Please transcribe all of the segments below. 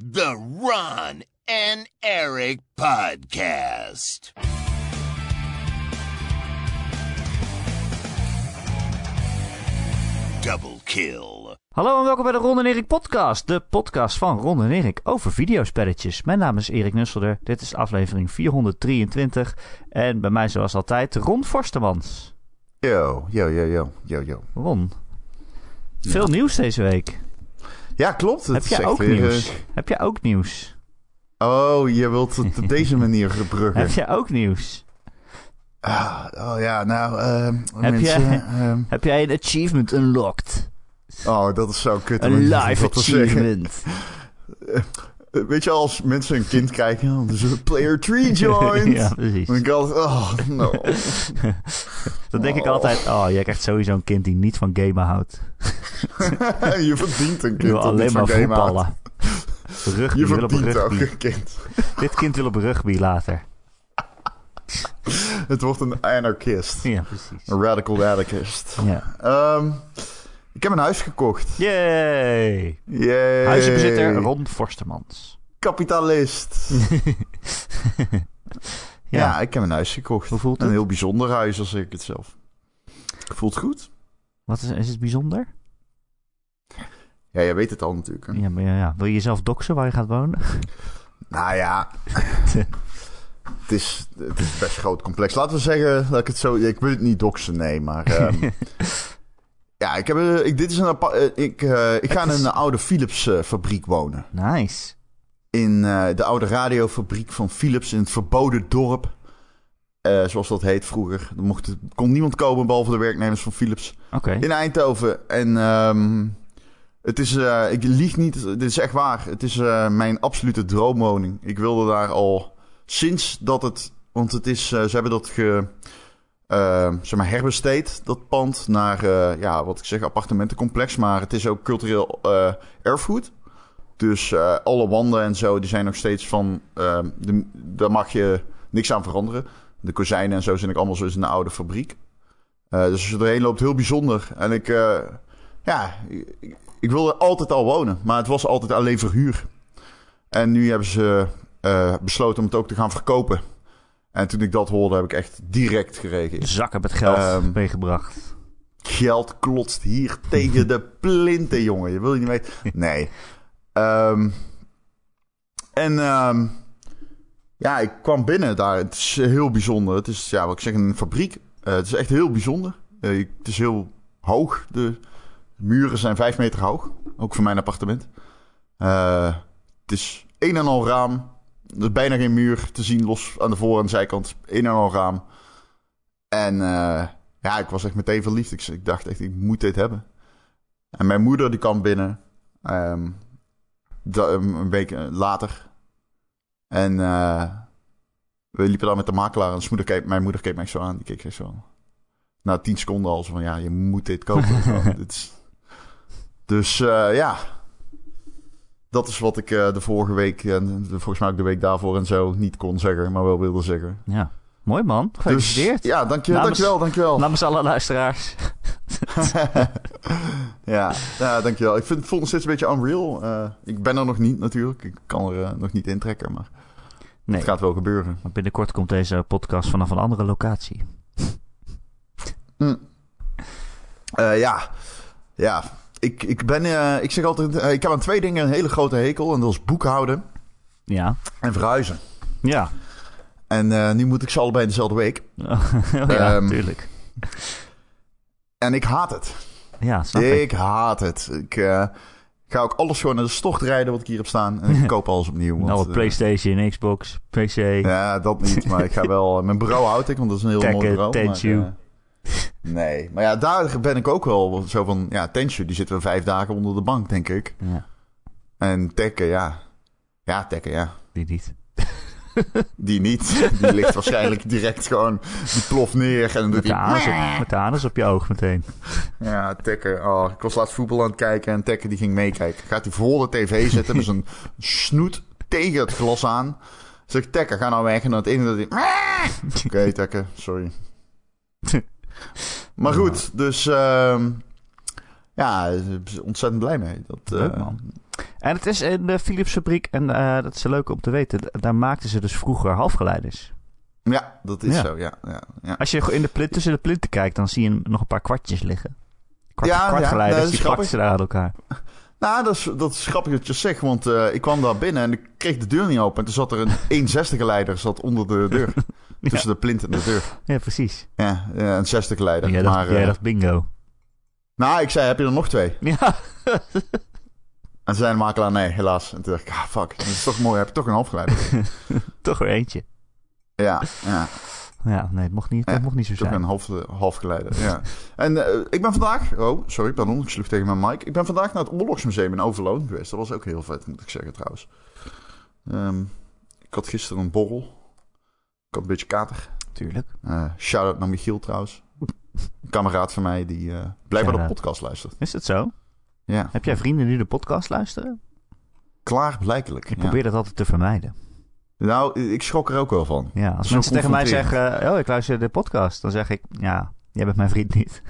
The Ron and Eric Podcast. Double kill. Hallo en welkom bij de Ron en Erik podcast. De podcast van Ron en Erik over videospelletjes. Mijn naam is Erik Nusselder. Dit is aflevering 423. En bij mij zoals altijd Ron Forstemans. Yo, yo, yo, yo, yo, yo. Ron, veel nieuws deze week. Ja, klopt. Heb jij ook weer, nieuws? eh, Heb jij ook nieuws? Oh, je wilt het op deze manier gebruggen. Heb jij ook nieuws? Ah, oh ja, nou, ehm Heb mensen... jij- ehm, Heb jij een achievement unlocked? oh, dat is zo kut. Een live achievement. Weet je, als mensen een kind kijken, dan is er player 3 joined. ja, precies. Dan denk ik altijd, oh, no. Dan denk ik Oh. altijd, oh, jij krijgt sowieso een kind die niet van gamen houdt. je verdient een Die kind dat alleen maar voetballen. Rugby, Je wil op ook rugby. een kind. Dit kind wil op rugby later. Het wordt een anarchist. Ja, precies. Een radical anarchist. Ja. Ehm, ik heb een huis gekocht. Yay! Yay. Huizenbezitter Ron Forstemans. Kapitalist. Ja. Ja, ik heb een huis gekocht. Hoe voelt Een het? heel bijzonder huis, als ik het zelf. Voelt goed? Wat is, is het bijzonder? Ja, jij weet het al natuurlijk. hè? Ja, maar ja, ja. Wil je jezelf doxen waar je gaat wonen? Nou ja, het is, het is best een groot complex. Laten we zeggen dat ik het zo... Ik wil het niet doxen, nee, maar... ehm, ja, ik heb, eh, ik, dit is een eh, ik, eh, ik ga in een oude Philips fabriek wonen. Nice. In de oude radiofabriek van Philips in het verboden dorp. Zoals dat heet vroeger. Er mocht, kon niemand komen behalve de werknemers van Philips. Oké. In Eindhoven. En ehm, het is, ik lieg niet, dit is echt waar. Het is mijn absolute droomwoning. Ik wilde daar al sinds dat het, want het is, ze hebben dat ge, eh, zeg maar herbesteed, dat pand, naar, eh, ja, wat ik zeg, appartementencomplex. Maar het is ook cultureel eh, erfgoed. Dus eh, alle wanden en zo, die zijn nog steeds van, eh, de, daar mag je niks aan veranderen. De kozijnen en zo zijn ook allemaal zoals in een oude fabriek. Dus als je erheen loopt, heel bijzonder. En ik, ja, ik, ik wilde altijd al wonen, maar het was altijd alleen verhuur. En nu hebben ze besloten om het ook te gaan verkopen. En toen ik dat hoorde, heb ik echt direct gereageerd. Zakken met geld Ehm, meegebracht. Geld klotst hier tegen de plinten, jongen. Je wil je niet weten. Nee. Ehm, en ehm, ja, ik kwam binnen daar. Het is heel bijzonder. Het is, ja, wat ik zeg, een fabriek. Eh, het is echt heel bijzonder. Eh, het is heel hoog. De muren zijn vijf meter hoog. Ook voor mijn appartement. Eh, het is een en al raam. Er is bijna geen muur te zien, los aan de voor- en zijkant. Een en al raam. En eh, ja, ik was echt meteen verliefd. Ik, ik dacht echt, ik moet dit hebben. En mijn moeder die kwam binnen. ehm, een week eh, later. En eh, we liepen daar met de makelaar. En moeder keek, mijn moeder keek mij zo aan. Die keek zo aan. Na tien seconden al zo van, ja, je moet dit kopen. Zo, dit is... Dus ja, dat is wat ik eh, de vorige week, en volgens mij ook de week daarvoor en zo, niet kon zeggen, maar wel wilde zeggen. Ja. Mooi man. Dus Gefeliciteerd. ja, dank je, Namens- dankjewel, dankjewel. Namens alle luisteraars. ja, ja, dankjewel. Ik vind het voelt nog steeds een beetje unreal. Eh, ik ben er nog niet natuurlijk. Ik kan er eh, nog niet intrekken, maar Nee, het gaat wel gebeuren. maar binnenkort komt deze podcast vanaf een andere locatie. Eh, ja, ja. Ik, ik ben, eh, ik zeg altijd, eh, ik heb aan twee dingen een hele grote hekel. En dat is boekhouden Ja. en verhuizen. Ja. En eh, nu moet ik ze allebei dezelfde week. oh, ja, Ehm, tuurlijk. En ik haat het. Ja, snap ik. Ik haat het. Ik ga ook alles gewoon naar de stocht rijden wat ik hier heb staan. En ik koop alles opnieuw. want, Nou, PlayStation, Xbox, PC. Ja, dat niet. Maar ik ga wel... Mijn bureau houd ik, want dat is een heel mooi bureau. Nee, maar ja, daar ben ik ook wel zo van... Ja, Tenshu, die zitten we vijf dagen onder de bank, denk ik. Ja, En Tekken, ja. Ja, Tekken, ja. die niet. Die niet. Die ligt waarschijnlijk direct gewoon... Die ploft neer en doet Met de, anus op, met de anus op je oog meteen. Ja, Tekken. Oh, ik was laatst voetbal aan het kijken en Tekken die ging meekijken. Gaat hij voor de tv zitten met zijn snoet tegen het glas aan. Zeg Tekken, ga nou weg. En dan het ene dat hij... Oké, Tekken, sorry. Maar goed, dus... ehm, ja, ontzettend blij mee. Dat, Leuk eh, man. En het is in de Philips fabriek, en eh, dat is leuk om te weten, daar maakten ze dus vroeger halfgeleiders. Ja, dat is Ja. zo, ja. ja, ja. Als je in de plint, tussen de plinten kijkt, dan zie je nog een paar kwartjes liggen. Kwart, Ja, ja, kwartgeleiders, die plakken grappig. ze daar aan elkaar. Nou, dat is, dat is grappig dat je het zegt, want eh, ik kwam daar binnen en ik kreeg de deur niet open. En toen zat er een 160 leider zat onder de deur. Tussen de plint en de deur. Ja, precies. Ja, een 60 leider. Jij dacht, maar, jij eh, dacht bingo. nou, ik zei, heb je er nog twee? Ja, En zei de makelaar, nee, helaas. En toen dacht ik, ah, fuck, dat is toch mooi, heb je toch een halfgeleider. toch weer eentje. ja, ja, Ja, nee, het mocht niet, het Ja, mocht niet zo zijn. een half, halfgeleider, ja. En eh, ik ben vandaag, oh, sorry, pardon, ik sloeg tegen mijn mic. Ik ben vandaag naar het Oorlogsmuseum in Overloon geweest. Dat was ook heel vet, moet ik zeggen trouwens. Ehm, ik had gisteren een borrel. Ik had een beetje kater. Tuurlijk. Eh Shout-out naar Michiel trouwens. Een kameraad van mij die eh blijkbaar de podcast luistert. Is het zo? Ja, Heb jij vrienden die de podcast luisteren? klaarblijkelijk. Ik ja. probeer dat altijd te vermijden. Nou, ik schrok er ook wel van. Ja, als mensen tegen mij zeggen, oh, ik luister de podcast, dan zeg ik, ja, jij bent mijn vriend niet.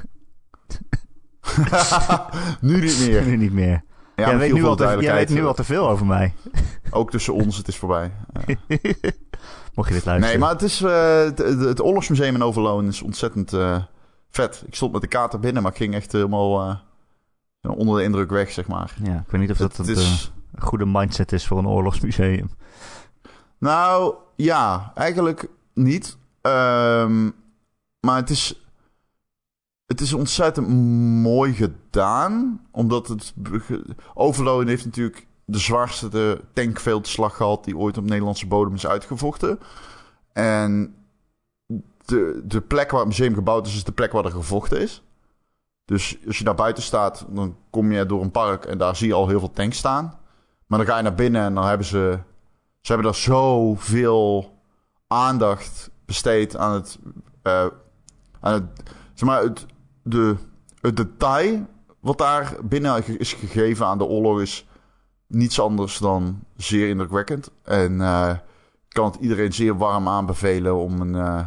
nu niet meer. nu niet meer. Ja, jij, weet nu al te, jij weet duidelijkheid, nu al te veel over mij. Ook tussen ons, het is voorbij. Ja. Mocht je dit luisteren. Nee, maar het is eh, het, Oorlogsmuseum in Overloon is ontzettend eh, vet. Ik stond met de kater binnen, maar ik ging echt helemaal eh, onder de indruk weg, zeg maar. Ja, ik weet niet of dat het een is... goede mindset is voor een oorlogsmuseum. Nou, ja, eigenlijk niet. Ehm, maar het is, het is ontzettend mooi gedaan. Omdat het... Overloon heeft natuurlijk de zwaarste tankveldslag gehad... die ooit op Nederlandse bodem is uitgevochten. En de, de plek waar het museum gebouwd is... is de plek waar er gevochten is. Dus als je daar buiten staat... dan kom je door een park... en daar zie je al heel veel tanks staan. Maar dan ga je naar binnen en dan hebben ze... Ze hebben daar zoveel aandacht besteed aan het... eh, aan het zeg maar, het, de, het detail wat daar binnen is gegeven aan de oorlog is niets anders dan zeer indrukwekkend. En ik kan het iedereen zeer warm aanbevelen om een, eh,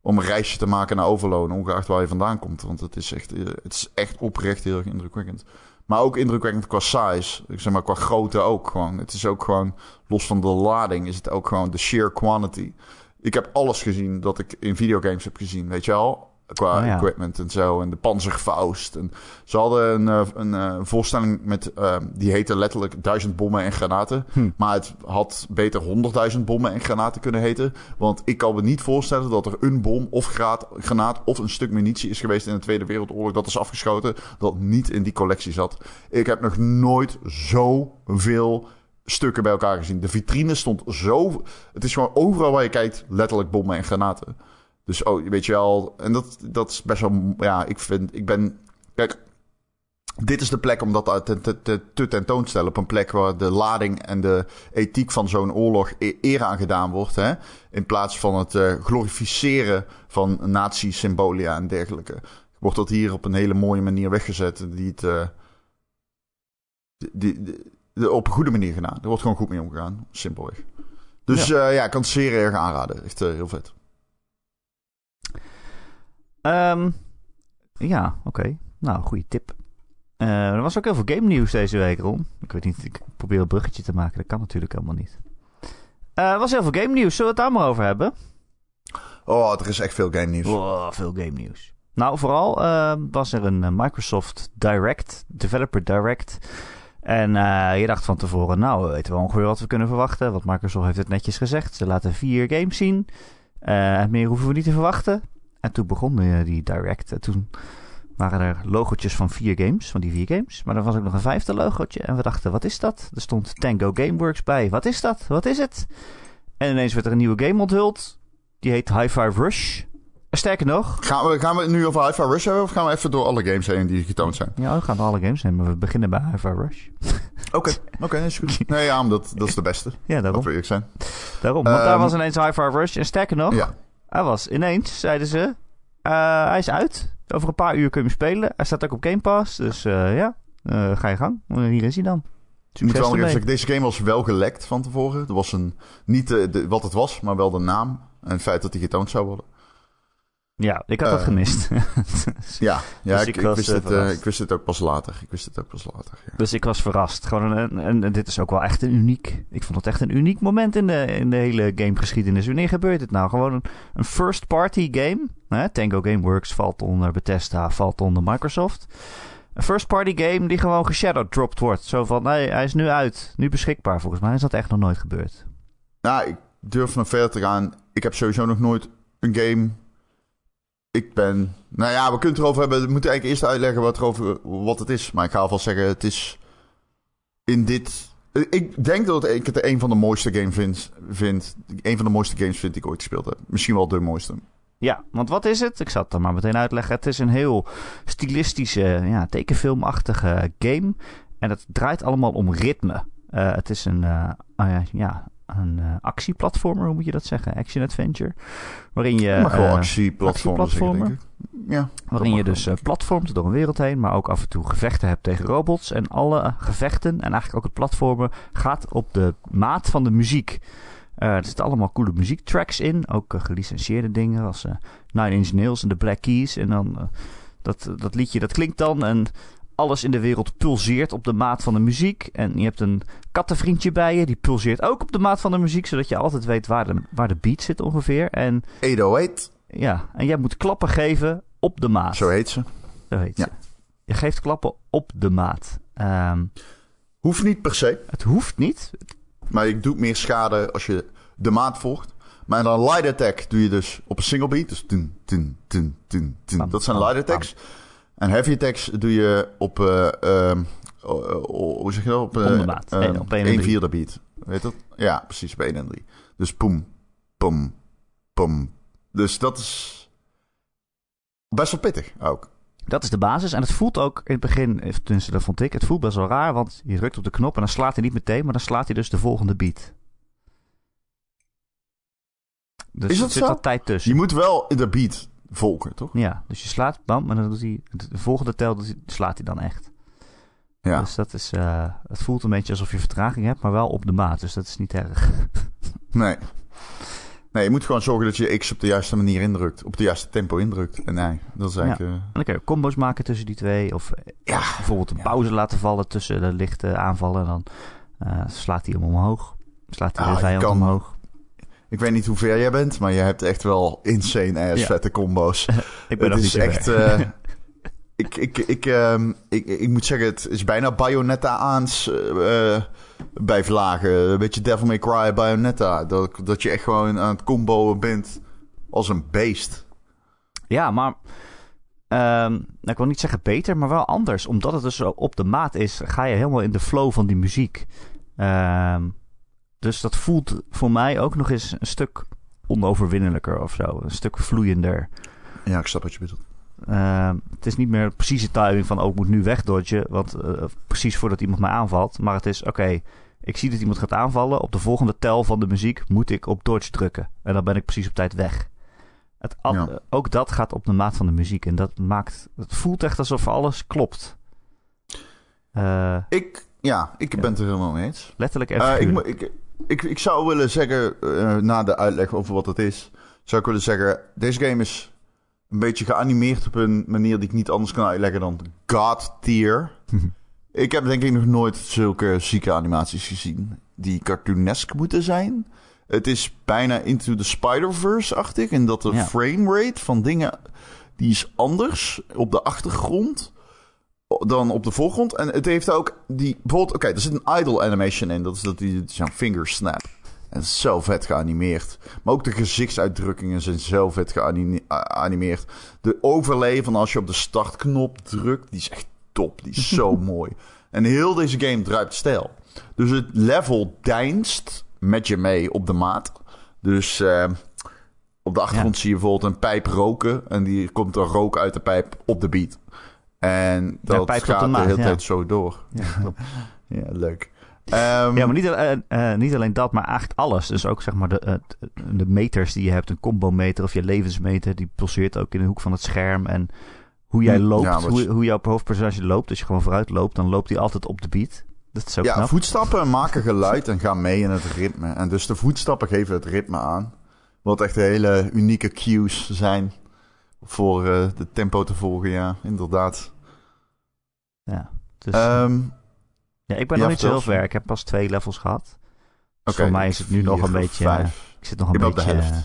om een reisje te maken naar Overloon, ongeacht waar je vandaan komt. Want het is echt, het is echt oprecht heel erg indrukwekkend. Maar ook indrukwekkend qua size. Ik zeg maar qua grootte ook gewoon. Het is ook gewoon, los van de lading, is het ook gewoon de sheer quantity. Ik heb alles gezien dat ik in videogames heb gezien, weet je wel? Qua Oh ja. equipment en zo. En de Panzerfaust. En ze hadden een, eh, een eh, voorstelling met... eh, die heette letterlijk duizend bommen en granaten. Hm. Maar het had beter honderdduizend bommen en granaten kunnen heten. Want ik kan me niet voorstellen dat er een bom of graat, granaat... of een stuk munitie is geweest in de Tweede Wereldoorlog... dat is afgeschoten, dat niet in die collectie zat. Ik heb nog nooit zoveel stukken bij elkaar gezien. De vitrine stond zo... Het is gewoon overal waar je kijkt letterlijk bommen en granaten. Dus oh, weet je wel... En dat, dat is best wel... Ja, ik vind... Ik ben... Kijk, dit is de plek om dat te, te, te, te tentoonstellen. Op een plek waar de lading en de ethiek van zo'n oorlog e- eer aan gedaan wordt. Hè? In plaats van het eh, glorificeren van nazi-symbolia en dergelijke. Wordt dat hier op een hele mooie manier weggezet. Die het... eh, die, die- op een goede manier gedaan. Er wordt gewoon goed mee omgegaan. Simpelweg. Dus ja, ja ik kan het zeer erg aanraden. Echt eh, heel vet. Ehm, ja, oké. Nou, goede tip. Eh, er was ook heel veel game nieuws deze week, Ron. Ik weet niet, ik probeer een bruggetje te maken. Dat kan natuurlijk helemaal niet. Eh, er was heel veel game nieuws. Zullen we het daar maar over hebben? Oh, er is echt veel game nieuws. Wow, veel game nieuws. Nou, vooral eh, was er een eh, Microsoft Direct, Developer Direct. En je dacht van tevoren, nou, we weten wel ongeveer wat we kunnen verwachten. Want Microsoft heeft het netjes gezegd. Ze laten vier games zien. Eh, meer hoeven we niet te verwachten. En toen begon eh, die Direct. En toen waren er logotjes van vier games, van die vier games. Maar er was ook nog een vijfde logotje. En we dachten, wat is dat? Er stond Tango Gameworks bij. Wat is dat? Wat is het? En ineens werd er een nieuwe game onthuld. Die heet High Five Rush. Sterker nog, Gaan we, gaan we het nu over Hi-Fi Rush hebben? Of gaan we even door alle games heen die getoond zijn? Ja, we gaan alle games nemen. We beginnen bij Hi-Fi Rush. Oké, oké, is goed. Nee, ja, maar dat, dat is de beste. Ja, daarom. Laten we eerlijk zijn. daarom. Want daar Ehm, was ineens Hi-Fi Rush. En sterker nog, Ja. Hij was ineens, zeiden ze, eh, hij is uit. Over een paar uur kun je hem spelen. Hij staat ook op Game Pass. Dus eh, ja, eh, ga je gang. Hier is hij dan. Moet wel even deze game was wel gelekt van tevoren. Er was een, niet de, de- wat het was, maar wel de naam. En het feit dat die getoond zou worden. Ja, ik had dat Eh, gemist. Ja, ja Dus ik, wist eh, het, eh, ik wist het ook pas later. Ik wist het ook pas later. Ja. dus ik was verrast. Gewoon een, en, en dit is ook wel echt een uniek... Ik vond het echt een uniek moment in de, in de hele gamegeschiedenis. Wanneer gebeurt het nou? Gewoon een, een first-party game. Hè? Tango Gameworks valt onder Bethesda, valt onder Microsoft. Een first-party game die gewoon geshadowdropped wordt. Zo van, nee, hij is nu uit. Nu beschikbaar. Volgens mij is dat echt nog nooit gebeurd. Nou, ik durf nog verder te gaan. Ik heb sowieso nog nooit een game. Ik ben. Nou ja, we kunnen het erover hebben. We moeten eigenlijk eerst uitleggen wat, erover, wat het is. Maar ik ga alvast zeggen: het is. In dit. Ik denk dat ik het een van de mooiste games vind. vind een van de mooiste games vind die ik ooit gespeeld heb. Misschien wel de mooiste. Ja, want wat is het? Ik zal het dan maar meteen uitleggen. Het is een heel stilistische, ja, tekenfilmachtige game. En het draait allemaal om ritme. Eh, het is een, eh, ja, ja, een eh, actieplatformer, hoe moet je dat zeggen? Action adventure. Waarin je, maar gewoon eh, zeggen, actieplatformer. Ja. waarin je dus eh, platformt door een wereld heen, maar ook af en toe gevechten hebt tegen robots. En alle gevechten, en eigenlijk ook het platformen, gaat op de maat van de muziek. Er zitten allemaal coole muziektracks in, ook gelicentieerde dingen als Nine Inch Nails en de Black Keys. En dan dat, dat liedje, dat klinkt dan en alles in de wereld pulseert op de maat van de muziek. En je hebt een kattenvriendje bij je, die pulseert ook op de maat van de muziek, zodat je altijd weet waar de, waar de beat zit ongeveer. En 808, ja, en jij moet klappen geven op de maat. zo heet ze. Zo heet Ja. ze. Je geeft klappen op de maat. Ehm, Hoeft niet per se. het hoeft niet. Maar je doet meer schade als je de maat volgt. Maar dan light attack doe je dus op een single beat. Dus tin, tin, tin, tin, tin. Bam, Dat zijn light attacks. En heavy attacks doe je op... eh, ehm, hoe zeg je dat? Op, eh, Eh, op vierde beat. Weet dat? Ja, precies. Op 1 en 3. Dus poem, poem, poem. Dus dat is best wel pittig ook. Dat is de basis. En het voelt ook in het begin, tenminste dat vond ik, het voelt best wel raar. Want je drukt op de knop en dan slaat hij niet meteen, maar dan slaat hij dus de volgende beat. Dus Is dat er zit zo? wat tijd tussen. Je moet wel de beat volgen, toch? Ja, dus je slaat, bam, en dan doet hij, de volgende tel slaat hij dan echt. Ja. Dus dat is, eh, het voelt een beetje alsof je vertraging hebt, maar wel op de maat. Dus dat is niet erg. Nee. Nee, je moet gewoon zorgen dat je X op de juiste manier indrukt. Op de juiste tempo indrukt. En nee, dat is eigenlijk... eh, En dan kun je combos maken tussen die twee. Of eh, Ja, bijvoorbeeld een ja. pauze laten vallen tussen de lichte aanvallen. En dan slaat hij hem omhoog. Slaat hij Ah, de vijand kan- omhoog. Ik weet niet hoe ver jij bent, maar je hebt echt wel insane ass Ja. vette combo's. Ik ben het is niet echt... eh, ik, ik, ik, ehm, ik, ik moet zeggen, het is bijna Bayonetta-aans eh, eh, bij vlagen. Een beetje Devil May Cry, Bayonetta. Dat, dat je echt gewoon aan het comboen bent als een beest. Ja, maar... ehm, ik wil niet zeggen beter, maar wel anders. Omdat het dus op de maat is, ga je helemaal in de flow van die muziek. Ehm, dus dat voelt voor mij ook nog eens een stuk onoverwinnelijker of zo. Een stuk vloeiender. Ja, ik snap wat je bedoelt. Ehm, het is niet meer precieze timing van, oh, ik moet nu wegdodgen, want eh, precies voordat iemand mij aanvalt. Maar het is, oké, ik zie dat iemand gaat aanvallen. Op de volgende tel van de muziek moet ik op dodge drukken. En dan ben ik precies op tijd weg. Het, Ja. eh, Ook dat gaat op de maat van de muziek. En dat maakt, het voelt echt alsof alles klopt. Eh, Ik, ja, ik ben het er helemaal mee eens. letterlijk en ik, ik, ik, ik zou willen zeggen, eh, na de uitleg over wat het is, zou ik willen zeggen, deze game is een beetje geanimeerd op een manier die ik niet anders kan uitleggen dan God tier. ik heb denk ik nog nooit zulke zieke animaties gezien die cartoonesk moeten zijn. Het is bijna Into the Spider-Verse-achtig in dat de Ja. framerate van dingen, die is anders op de achtergrond dan op de voorgrond. En het heeft ook die... Bijvoorbeeld, oké, er zit een idle animation in. Dat is dat die zo'n finger snap. En zo vet geanimeerd. Maar ook de gezichtsuitdrukkingen zijn zo vet geanimeerd. De overlay van als je op de startknop drukt, die is echt top. Die is zo mooi. En heel deze game druipt stijl. Dus het level deinst met je mee op de maat. Dus eh, op de achtergrond Ja. zie je bijvoorbeeld een pijp roken. En die komt er rook uit de pijp op de beat. En dat de gaat de, maat, hele ja. tijd zo door. Ja, klopt. Ja, leuk. Ehm, Ja, maar niet, eh, eh, niet alleen dat, maar eigenlijk alles. Dus ook zeg maar de, de meters die je hebt, een combo-meter of je levensmeter, die pulseert ook in de hoek van het scherm. En hoe jij Hm, loopt, ja, hoe, jouw hoofdpersonage loopt, als je gewoon vooruit loopt, dan loopt hij altijd op de beat. Dat is ook ja, knap. voetstappen maken geluid en gaan mee in het ritme. En dus de voetstappen geven het ritme aan. Wat echt hele unieke cues zijn voor eh, de tempo te volgen, ja, inderdaad. Ja, dus, Ehm, ja, ik ben nog niet zo heel ver. Ik heb pas twee levels gehad. Dus oké, voor mij is het nu nog een beetje... Vijf. Ik zit nog een Ik beetje... eh,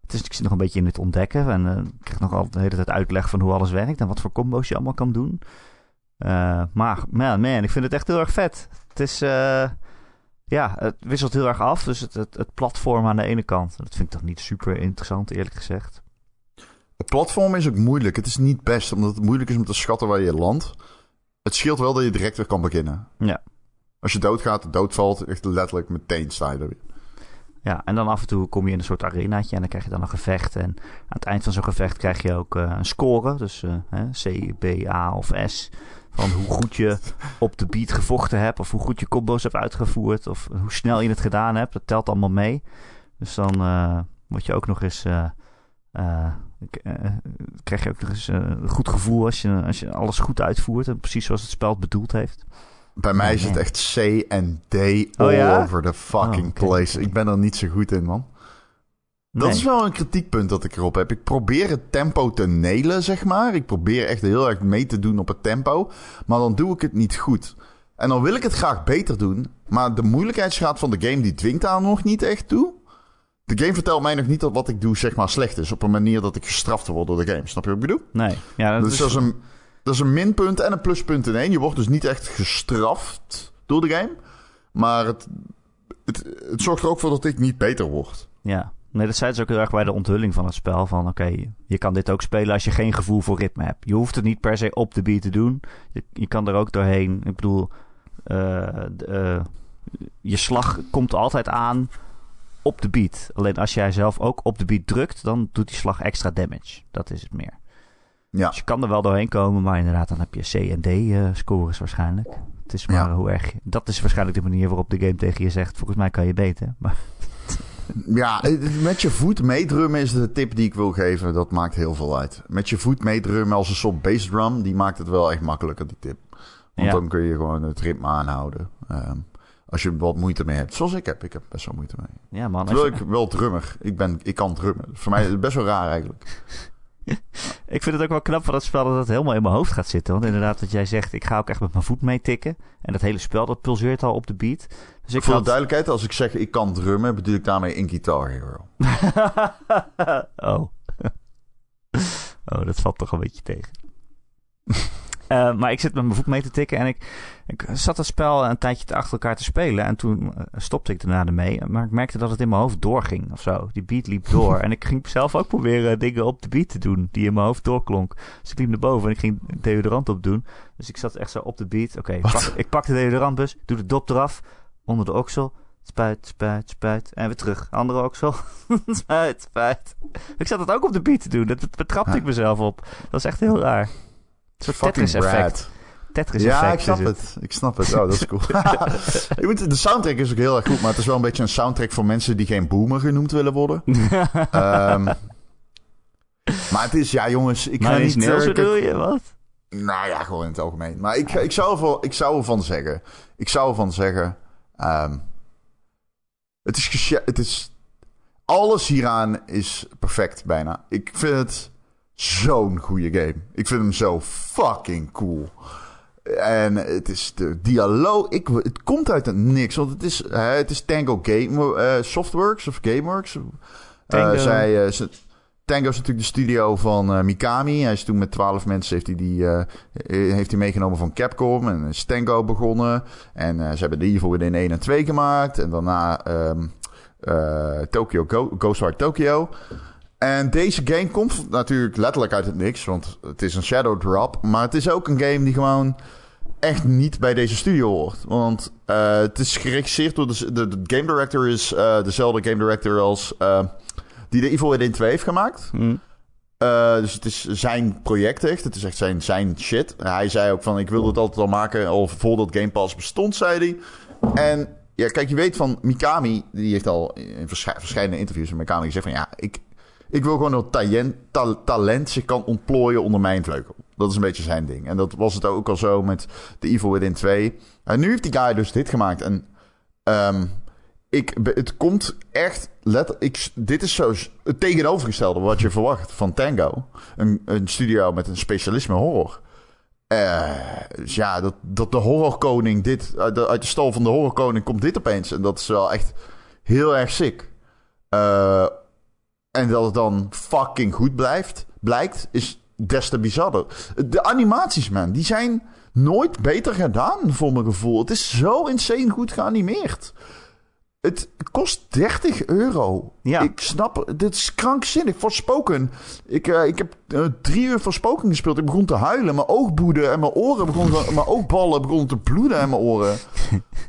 het is, ik zit nog een beetje in het ontdekken. En eh, ik krijg nog altijd de hele tijd uitleg van hoe alles werkt. En wat voor combo's je allemaal kan doen. Eh, maar man, man, ik vind het echt heel erg vet. Het is... eh, ja, het wisselt heel erg af. Dus het, het, het platform aan de ene kant. Dat vind ik toch niet super interessant, eerlijk gezegd. Het platform is ook moeilijk. Het is niet best, omdat het moeilijk is om te schatten waar je landt. Het scheelt wel dat je direct weer kan beginnen. Ja. Als je doodgaat, doodvalt, echt letterlijk meteen sta je er weer. Ja, en dan af en toe kom je in een soort arenaatje en dan krijg je dan een gevecht. En aan het eind van zo'n gevecht krijg je ook eh, een score. Dus eh, C, B, A of S. Van hoe goed je op de beat gevochten hebt. Of hoe goed je combo's hebt uitgevoerd. Of hoe snel je het gedaan hebt. Dat telt allemaal mee. Dus dan word je ook nog eens... eh, eh, krijg je ook nog eens eh, een goed gevoel als je, als je alles goed uitvoert. En precies zoals het spel het bedoeld heeft. Bij mij is het echt C en D all Oh, ja? over the fucking Oh, place. Ik ben er niet zo goed in, man. Dat Nee. is wel een kritiekpunt dat ik erop heb. Ik probeer het tempo te nelen, zeg maar. Ik probeer echt heel erg mee te doen op het tempo. Maar dan doe ik het niet goed. En dan wil ik het graag beter doen. Maar de moeilijkheidsgraad van de game die dwingt daar nog niet echt toe. De game vertelt mij nog niet dat wat ik doe, zeg maar, slecht is. Op een manier dat ik gestraft word door de game. Snap je wat ik bedoel? Nee. Ja, dat Dus is, dat is, een, dat is een minpunt en een pluspunt in één. Je wordt dus niet echt gestraft door de game. Maar het, het, het zorgt er ook voor dat ik niet beter word. Ja, nee, dat zei ze ook heel erg bij de onthulling van het spel. Van oké, je kan dit ook spelen als je geen gevoel voor ritme hebt. Je hoeft het niet per se op de beat te doen. Je, je kan er ook doorheen. Ik bedoel, eh, eh, je slag komt altijd aan op de beat. Alleen als jij zelf ook op de beat drukt, dan doet die slag extra damage. Dat is het meer. Ja. Dus je kan er wel doorheen komen, maar inderdaad, dan heb je C en D eh, scores waarschijnlijk. Het is maar Ja. hoe erg. je- Dat is waarschijnlijk de manier waarop de game tegen je zegt: volgens mij kan je beter. Maar Ja, met je voet meedrummen is de tip die ik wil geven. Dat maakt heel veel uit. Met je voet meedrummen als een soort bassdrum, die maakt het wel echt makkelijker, die tip. Want Ja. dan kun je gewoon het ritme aanhouden. Ehm, als je wat moeite mee hebt. Zoals ik heb. Ik heb best wel moeite mee. ja, man. Terwijl je- ik wel drummer. Ik, ben, ik kan drummen. Voor mij is het best wel raar eigenlijk. Ik vind het ook wel knap van dat spel dat het helemaal in mijn hoofd gaat zitten. Want inderdaad, wat jij zegt, ik ga ook echt met mijn voet meetikken. En dat hele spel, dat pulseert al op de beat. Dus ik Voor de duidelijkheid, als ik zeg ik kan drummen, bedoel ik daarmee in Guitar Hero. oh. oh, dat valt toch een beetje tegen. Eh, maar ik zit met mijn voet mee te tikken en ik, ik zat het spel een tijdje te achter elkaar te spelen. En toen eh, stopte ik daarna ermee. Maar ik merkte dat het in mijn hoofd doorging of zo. Die beat liep door. en ik ging zelf ook proberen dingen op de beat te doen die in mijn hoofd doorklonk. Dus ik liep naar boven en ik ging deodorant op doen. Dus ik zat echt zo op de beat. Oké, ik, pak, ik pak de deodorantbus, doe de dop eraf, onder de oksel. Spuit, spuit, spuit. En weer terug. Andere oksel. spuit, spuit. Ik zat het ook op de beat te doen. Dat dat betrapte ik mezelf op. Dat is echt heel raar. Een soort Fucking Tetris-effect. Tetris-effect Ja, ik snap het. Ik snap het. Oh, dat is cool. De soundtrack is ook heel erg goed, maar het is wel een beetje een soundtrack voor mensen die geen boomer genoemd willen worden. Ehm, maar het is, ja jongens, ik ga Maar niet... niet Niels eh, bedoel je? Wat? Nou ja, gewoon in het algemeen. Maar ik, ik, zou, ervan, ik zou ervan zeggen... Ik zou ervan zeggen... ehm, het is... Het is alles hieraan is perfect bijna. Ik vind het zo'n goede game. Ik vind hem zo fucking cool. En het is de dialoog... Ik, het komt uit het niks. Want het is, hè, het is Tango Game, eh, Softworks of Gameworks. Eh, Tango. zij, ze- Tango is natuurlijk de studio van Mikami. Hij is toen met twaalf mensen heeft hij die, heeft hij meegenomen van Capcom. En is Tango begonnen. En ze hebben de Evil Within 1 en 2 gemaakt. En daarna eh, Tokyo Go Ghostwire Tokyo. En deze game komt natuurlijk letterlijk uit het niks. Want het is een shadow drop. Maar het is ook een game die gewoon echt niet bij deze studio hoort. Want eh, het is geregisseerd door de, de, de game director is eh, dezelfde game director als eh, die de Evil Within 2 heeft gemaakt. Hm. Dus het is zijn project echt. Het is echt zijn, zijn shit. Hij zei ook van, ik wilde het altijd al maken, al voordat Game Pass bestond, zei hij. En ja, kijk, je weet van Mikami, die heeft al in verschi- verschillende interviews met Mikami gezegd van, ja, ik, ik wil gewoon dat talent, ta- talent zich kan ontplooien onder mijn vleugel. Dat is een beetje zijn ding. En dat was het ook al zo met The Evil Within 2. En nu heeft die guy dus dit gemaakt. En ehm, ik, het komt echt... Let, ik, dit is zo het tegenovergestelde wat je verwacht van Tango. Een, een studio met een specialisme horror. Uh, dus ja, dat, dat de horrorkoning dit... Uit de, stal van de horrorkoning komt dit opeens. En dat is wel echt heel erg sick. Uh, en dat het dan fucking goed blijft, blijkt, is des te bizarder. De animaties, man, die zijn nooit beter gedaan, voor mijn gevoel. Het is zo insane goed geanimeerd. Het kost 30 euro. Ja. Ik snap, dit is krankzinnig. Spoken. Ik, uh, ik heb uh, drie uur Spoken gespeeld. Ik begon te huilen. Mijn oogboeden en mijn oren begonnen... mijn oogballen begonnen te bloeden in mijn oren.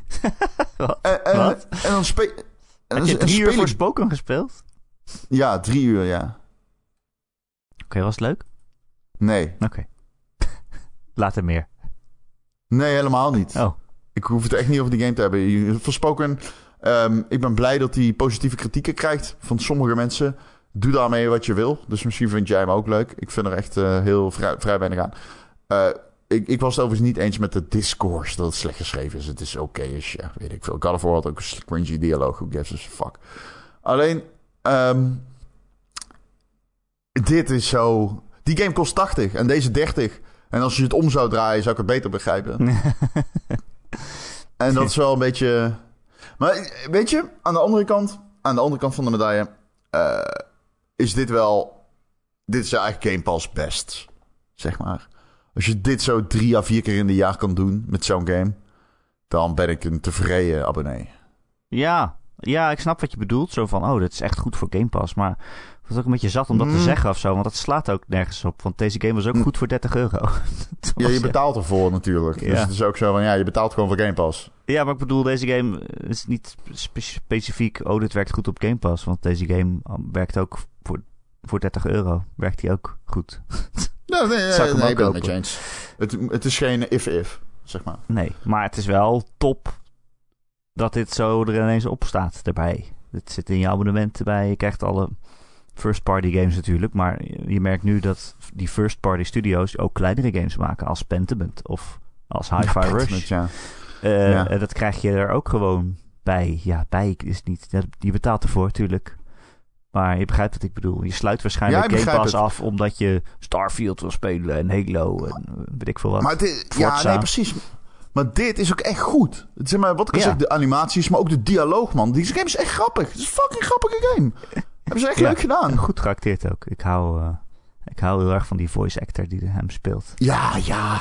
Wat? En, en, Wat? en dan speel... Heb je drie uur voor Spoken gespeeld? Ja, drie uur, ja. Oké, was het leuk? Nee. Oké. Later meer. Nee, helemaal niet. Oh. Ik hoef het echt niet over die game te hebben. Voorspoken, um, ik ben blij dat hij positieve kritieken krijgt van sommige mensen. Doe daarmee wat je wil. Dus misschien vind jij hem ook leuk. Ik vind er echt uh, heel vrij, vrij weinig aan. Uh, ik, ik, was het overigens niet eens met de discourse dat het slecht geschreven is. Het is oké okay ja, weet ik veel. God of War had ook een cringy dialoog. Who gives a fuck. Alleen, um, dit is zo... Die game kost 80 en deze 30. En als je het om zou draaien, zou ik het beter begrijpen. en dat is wel een beetje... Maar weet je, aan de andere kant, aan de andere kant van de medaille, uh, is dit wel, dit is eigenlijk Game Pass best, zeg maar. Als je dit zo drie à vier keer in de jaar kan doen met zo'n game, dan ben ik een tevreden abonnee. Ja, ja, ik snap wat je bedoelt. Zo van, oh, dit is echt goed voor Game Pass. Maar het was ook een beetje zat om dat Mm. te zeggen of zo. Want dat slaat ook nergens op. Want deze game was ook Mm. goed voor 30 euro. Ja, je betaalt ervoor natuurlijk. Dus Ja. het is ook zo van, ja, je betaalt gewoon voor Game Pass. Ja, maar ik bedoel, deze game is niet spe- specifiek... Oh, dit werkt goed op Game Pass. Want deze game um, werkt ook voor, voor 30 euro. Werkt die ook goed. Nee, nee, nee, Zou ik nee je eens. Het, het is geen if-if, zeg maar. Nee, maar het is wel top dat dit zo er ineens op staat erbij. Dit zit in je abonnement erbij. Je krijgt alle first-party games natuurlijk. Maar je merkt nu dat die first-party studios ook kleinere games maken. Als Pentiment of als Hi-Fi Ja, Rush. Ja. Eh, Ja. En dat krijg je er ook gewoon bij. Ja, bij is niet... ja, Je betaalt ervoor natuurlijk. Maar je begrijpt wat ik bedoel. Je sluit waarschijnlijk Ja, Game Pass het. af omdat je Starfield wil spelen en Halo en weet ik veel wat. Maar dit, ja, Forza. nee, precies. Maar dit is ook echt goed. Het, zeg maar, wat ik al Ja. zeg, de animaties, maar ook de dialoog, man. Deze game is echt grappig. Het is een fucking grappige game. Hebben ze echt Ja. leuk gedaan. Goed geacteerd ook. Ik hou, eh, ik hou heel erg van die voice actor die hem speelt. Ja, ja,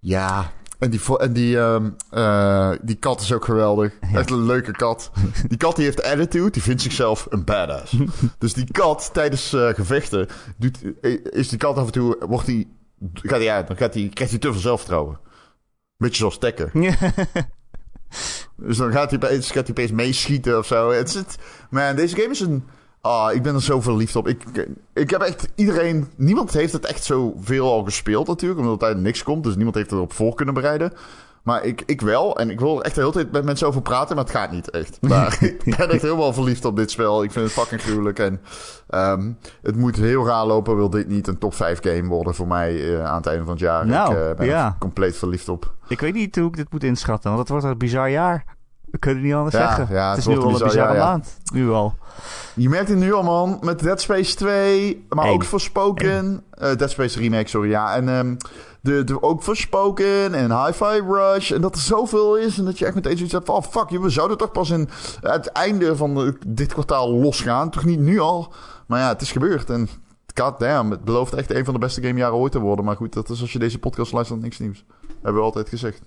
ja. En die, en die, ehm, eh, die kat is ook geweldig. Ja. Echt een leuke kat. Die kat die heeft attitude, die vindt zichzelf een badass. dus die kat tijdens eh, gevechten, doet, is die kat af en toe, wordt die, gaat hij uit, dan gaat hij, krijgt hij te veel zelfvertrouwen. Beetje zoals Tekken. Dus dan gaat hij opeens, gaat hij opeens meeschieten of zo. Het is het, man, deze game is een... Ah, ik ben er zo verliefd op. Ik, ik heb echt iedereen... Niemand heeft het echt zoveel al gespeeld natuurlijk. Omdat het uit niks komt. Dus niemand heeft erop voor kunnen bereiden. Maar ik, ik wel. En ik wil er echt de hele tijd met mensen over praten. Maar het gaat niet echt. Maar ik ben echt helemaal verliefd op dit spel. Ik vind het fucking gruwelijk. En ehm, het moet heel raar lopen. Wil dit niet een top 5 game worden voor mij eh, aan het einde van het jaar. Nou, ik eh, ben ja. er compleet verliefd op. ik weet niet hoe ik dit moet inschatten, want het wordt een bizar jaar. We kunnen niet anders Ja, zeggen. ja, het het is nu al een een bizar bizarre maand. Nu al. Je merkt het nu al, man. Met Dead Space 2. Maar ook Forspoken. eh Dead Space Remake, sorry. Ja, en ehm, de, de, ook Forspoken en Hi-Fi Rush. En dat er zoveel is. En dat je echt meteen zoiets hebt van... Oh, fuck, joh, we zouden toch pas in het einde van de- dit kwartaal losgaan. Toch niet nu al. Maar ja, het is gebeurd. En god damn, het belooft echt een van de beste gamejaren ooit te worden. Maar goed, dat is als je deze podcast luistert niks nieuws. Hebben we altijd gezegd.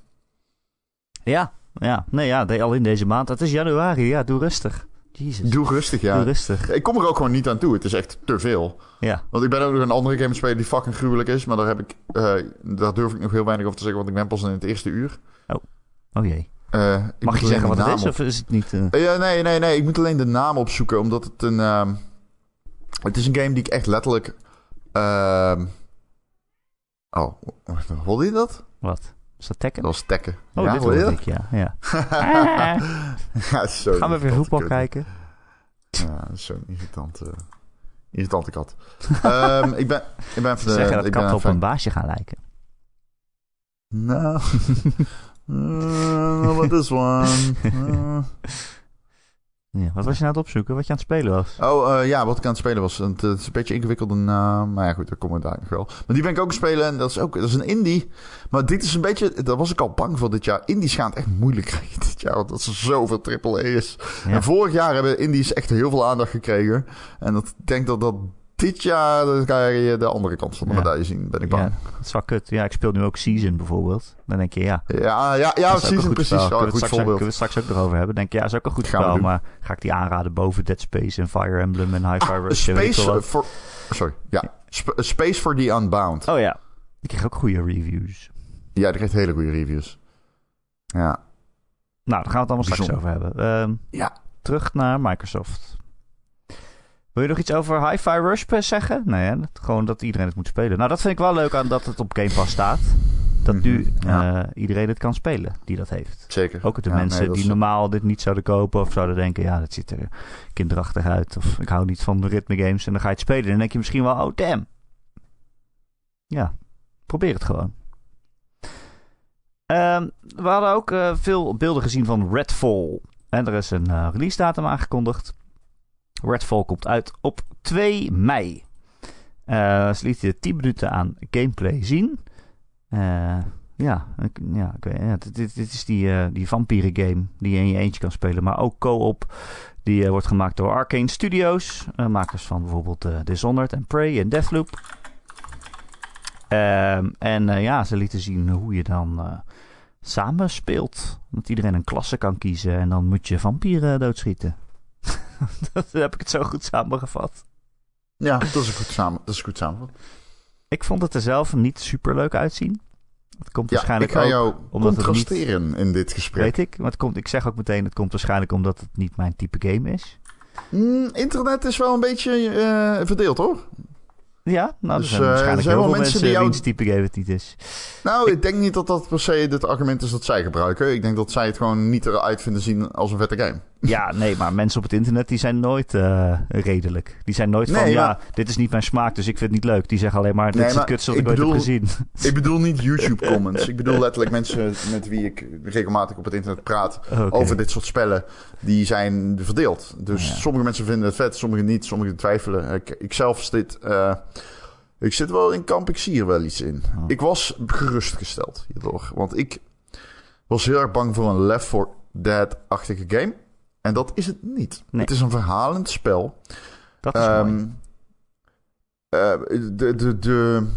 Ja, ja. Nee, ja, al in deze maand. Het is januari. Ja, doe rustig. Jezus. Doe rustig, ja. Doe rustig. Ik kom er ook gewoon niet aan toe. Het is echt te veel. Ja. Want ik ben ook nog een andere game aan het spelen die fucking gruwelijk is. Maar daar, heb ik, eh, daar durf ik nog heel weinig over te zeggen. Want ik ben pas in het eerste uur. Oh jee. Eh, Mag je zeggen wat het naam is? op- Of is het niet... eh, ja, nee, nee, nee. Ik moet alleen de naam opzoeken. Omdat het een... ehm, het is een game die ik echt letterlijk... ehm, oh, hoorde je dat? Wat? Is dat Tekken? Dat was tekken. Oh, ja, dit dat? ik, ja. ja. ja, het is zo Gaan we weer voetbal kut. kijken? Ja, is zo'n irritant, eh, irritante kat. Ehm, ik ben, ik ben even... Zeggen dat ik katten op een baasje gaan lijken. Nou, uh, what this one? Uh, Ja, wat was je nou aan het opzoeken? Wat je aan het spelen was? Oh, eh, ja, wat ik aan het spelen was. Het is een beetje ingewikkelde naam. Maar ja, goed, daar komen we daar nog wel. Maar die ben ik ook aan het spelen. En dat is ook dat is een indie. Maar dit is een beetje... Daar was ik al bang voor dit jaar. Indies gaan het echt moeilijk krijgen dit jaar. Want dat is zoveel triple. Ja. En vorig jaar hebben indies echt heel veel aandacht gekregen. En dat, ik denk dat dat dit jaar... Dan ga je de andere kant van de Ja. medaille zien. Ben ik Ja, bang. dat is wel kut. Ja, ik speel nu ook Season bijvoorbeeld. Dan denk je, ja, Ja, ja, ja, ook precies. spel. Ja, Kunnen we, straks, voorbeeld. kunnen we het straks ook nog over hebben. denk je, ja, is ook een goed Gaan spel. Maar ga ik die aanraden boven Dead Space en Fire Emblem en Rush? en weet ik Space for... Sorry, ja. Sp- Space for the Unbound. Oh ja, die kreeg ook goede reviews. Ja, die krijgt hele goede reviews. Ja. Nou, daar gaan we het allemaal straks over hebben. Ehm, Ja. Terug naar Microsoft. Wil je nog iets over Hi-Fi Rush zeggen? Nee, hè? Dat- gewoon dat iedereen het moet spelen. Nou, dat vind ik wel leuk aan dat het op Game Pass staat. Dat nu Mhm, ja. eh, iedereen het kan spelen die dat heeft. Zeker. Ook de Ja, mensen nee, die is- normaal dit niet zouden kopen of zouden denken, ja, dat ziet er kinderachtig uit. Of ik hou niet van de ritme games en dan ga je het spelen. En dan denk je misschien wel, oh damn. Ja, probeer het gewoon. Ehm, we hadden ook eh, veel beelden gezien van Redfall. En er is een eh, release datum aangekondigd. Redfall komt uit op 2 mei. Eh ze lieten 10 minuten aan gameplay zien. Eh, ja, ik, ja, ja dit, dit, is die, eh die vampieren game die je in je eentje kan spelen. Maar ook co-op. Die wordt gemaakt door Arcane Studios. makers van bijvoorbeeld Dishonored en Prey en Deathloop. Ehm, en ja, ze lieten zien hoe je dan samen speelt. Dat iedereen een klasse kan kiezen en dan moet je vampieren doodschieten. dat heb ik het zo goed samengevat. Ja, dat is goed samen. Dat is goed samen. Ik vond het er zelf niet super leuk uitzien. Het komt Ja, waarschijnlijk ik ga jou omdat het contrasteren in dit gesprek. weet ik. Maar het komt, ik zeg ook meteen, het komt waarschijnlijk omdat het niet mijn type game is. Mm, internet is wel een beetje eh, verdeeld hoor. Ja, nou, Dus, er zijn eh, waarschijnlijk er zijn heel wel veel mensen die jou- wiens type game het niet is. Nou, ik denk niet dat dat per se het argument is dat zij gebruiken. Ik denk dat zij het gewoon niet eruit vinden zien als een vette game. Ja, nee, maar mensen op het internet die zijn nooit eh, redelijk. Die zijn nooit van, ja, maar- dit is niet mijn smaak, dus ik vind het niet leuk. Die zeggen alleen maar, dit Nee, is het kutste wat ik, ooit heb bedoel- gezien. Ik bedoel niet YouTube comments. Ik bedoel letterlijk mensen met wie ik regelmatig op het internet praat over dit soort spellen. Die zijn verdeeld. Dus Ja. sommige mensen vinden het vet, sommigen niet, sommigen twijfelen. Ik, ik zelf zit, eh, ik zit wel in kamp, ik zie er wel iets in. Oh. Ik was gerustgesteld hierdoor. Want ik was heel erg bang voor een Left 4 Dead-achtige game. En dat is het niet. Nee. Het is een verhalend spel. Dat is Ehm, mooi. eh, de, de, de,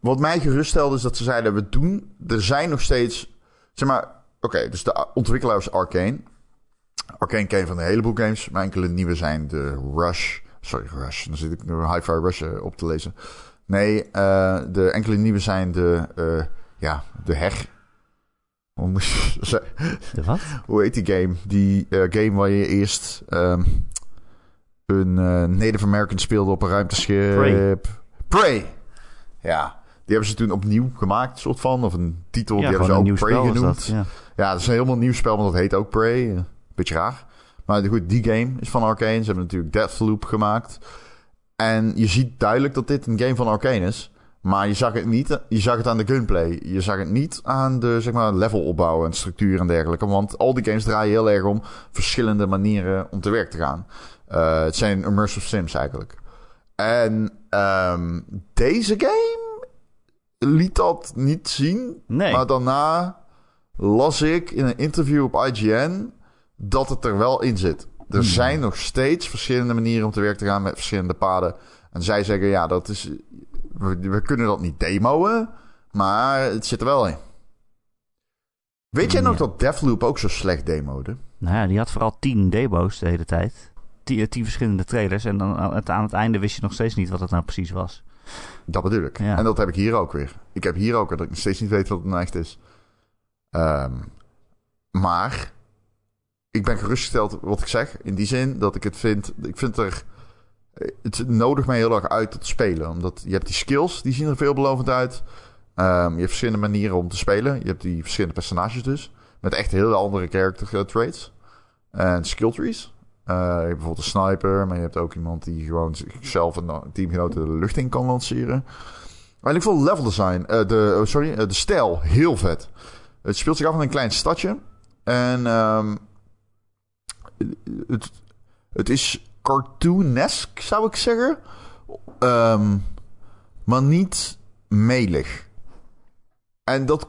wat mij geruststelde is dat ze zeiden: we doen. Er zijn nog steeds. Zeg maar. Oké, dus de ontwikkelaar is Arcane. Arcane ken van een heleboel games. Maar enkele nieuwe zijn de Rush. Sorry, Rush. Dan zit ik nu Hi-Fi Rush eh, op te lezen. Nee, eh, de enkele nieuwe zijn de. eh, ja, de Heg. Hoe je? De wat? hoe heet die game? Die eh, game waar je eerst ehm, een eh, Native American speelde op een ruimteschip. Prey. Prey. Ja, die hebben ze toen opnieuw gemaakt, soort van. Of een titel, Ja, die hebben ze ook Prey genoemd. dat. Ja. Ja, dat is een helemaal nieuw spel, want dat heet ook Prey. Eh, Beetje raar. Maar goed, die game is van Arcane. Ze hebben natuurlijk Deathloop gemaakt. En je ziet duidelijk dat dit een game van Arcane is. Maar je zag het niet. Je zag het aan de gunplay. Je zag het niet aan de zeg maar, levelopbouw en structuur en dergelijke. Want al die games draaien heel erg om verschillende manieren om te werk te gaan. Eh, het zijn immersive sims eigenlijk. En ehm, deze game liet dat niet zien. Nee. Maar daarna las ik in een interview op IGN dat het er wel in zit. Er Hmm. zijn nog steeds verschillende manieren om te werk te gaan met verschillende paden. En zij zeggen, ja, dat is. We, we kunnen dat niet demoen, maar het zit er wel in. Weet jij nog dat Deathloop ook zo slecht demode? Nou ja, die had vooral tien demo's de hele tijd. Tien, eh, tien verschillende trailers. En dan aan het, aan het einde wist je nog steeds niet wat het nou precies was. Dat bedoel ik. Ja. En dat heb ik hier ook weer. Ik heb hier ook dat ik nog steeds niet weet wat het nou echt is. Ehm, maar ik ben gerustgesteld wat ik zeg. In die zin dat ik het vind. Ik vind er. Het nodigt mij heel erg uit tot spelen. Omdat je hebt die skills, die zien er veelbelovend uit. Ehm, je hebt verschillende manieren om te spelen. Je hebt die verschillende personages dus. Met echt hele andere character eh, traits. En skill trees. Eh, je hebt bijvoorbeeld een sniper, maar je hebt ook iemand die gewoon zichzelf en teamgenoten de lucht in kan lanceren. Maar ik vond level design, eh, de, oh, sorry, eh, de stijl heel vet. Het speelt zich af in een klein stadje. En ehm, het, Het is cartoonesk, zou ik zeggen. Ehm, maar niet melig. En dat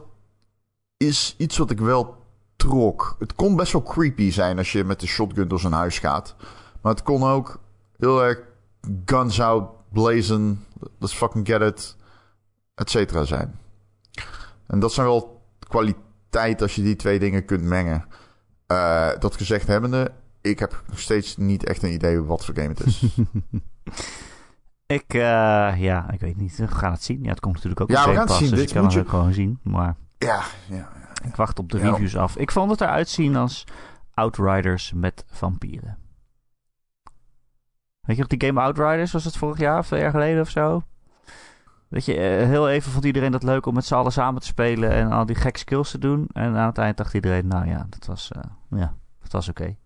is iets wat ik wel trok. Het kon best wel creepy zijn als je met de shotgun door zijn huis gaat. Maar het kon ook heel erg guns out, blazen, let's fucking get it, et cetera zijn. En dat zijn wel kwaliteit als je die twee dingen kunt mengen. Uh, dat gezegd hebbende, ik heb nog steeds niet echt een idee wat voor game het is. ik, uh, ja, ik weet niet. We gaan het zien. Ja, het komt natuurlijk ook ja, op we gaan het zien. Dus Dit ik kan moet het je... gewoon zien. Maar ja, ja, ja, ik wacht op de Ja. reviews af. Ik vond het eruit zien als Outriders met vampieren. Weet je nog die game Outriders? Was het vorig jaar of twee jaar geleden of zo? Weet je, eh, heel even vond iedereen dat leuk om met z'n allen samen te spelen en al die gekke skills te doen. En aan het eind dacht iedereen, nou ja, dat was, eh, ja, dat was oké.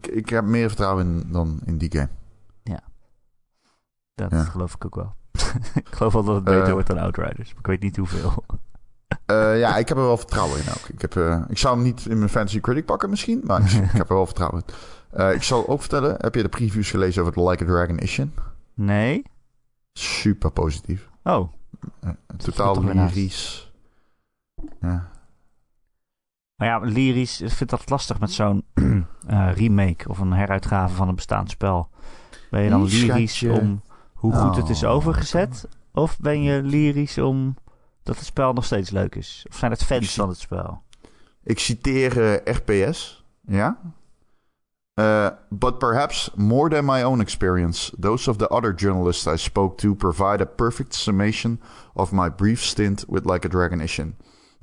Ik, ik heb meer vertrouwen in dan in die game. Dat Ja. geloof ik ook wel. ik geloof wel dat het beter Eh. wordt dan Outriders, maar ik weet niet hoeveel. Eh, ja, ik heb er wel vertrouwen in ook. Ik, heb, eh, ik zou hem niet in mijn Fantasy Critic pakken misschien, maar ik, ik heb er wel vertrouwen in. Ik zal ook vertellen, heb je de previews gelezen over de Like a Dragon Ishin? Nee? Super positief. Oh, totaal lyrisch. Ja. Maar ja, lyrisch, ik vind dat lastig met zo'n eh, remake of een heruitgave van een bestaand spel. Ben je dan lyrisch schatje. om hoe goed het is Oh, overgezet? Of ben je lyrisch om dat het spel nog steeds leuk is? Of zijn het fans van het spel? Ik citeer eh, RPS, ja. Uh, but perhaps more than my own experience, those of the other journalists I spoke to provide a perfect summation of my brief stint with Like a Dragon Ishin.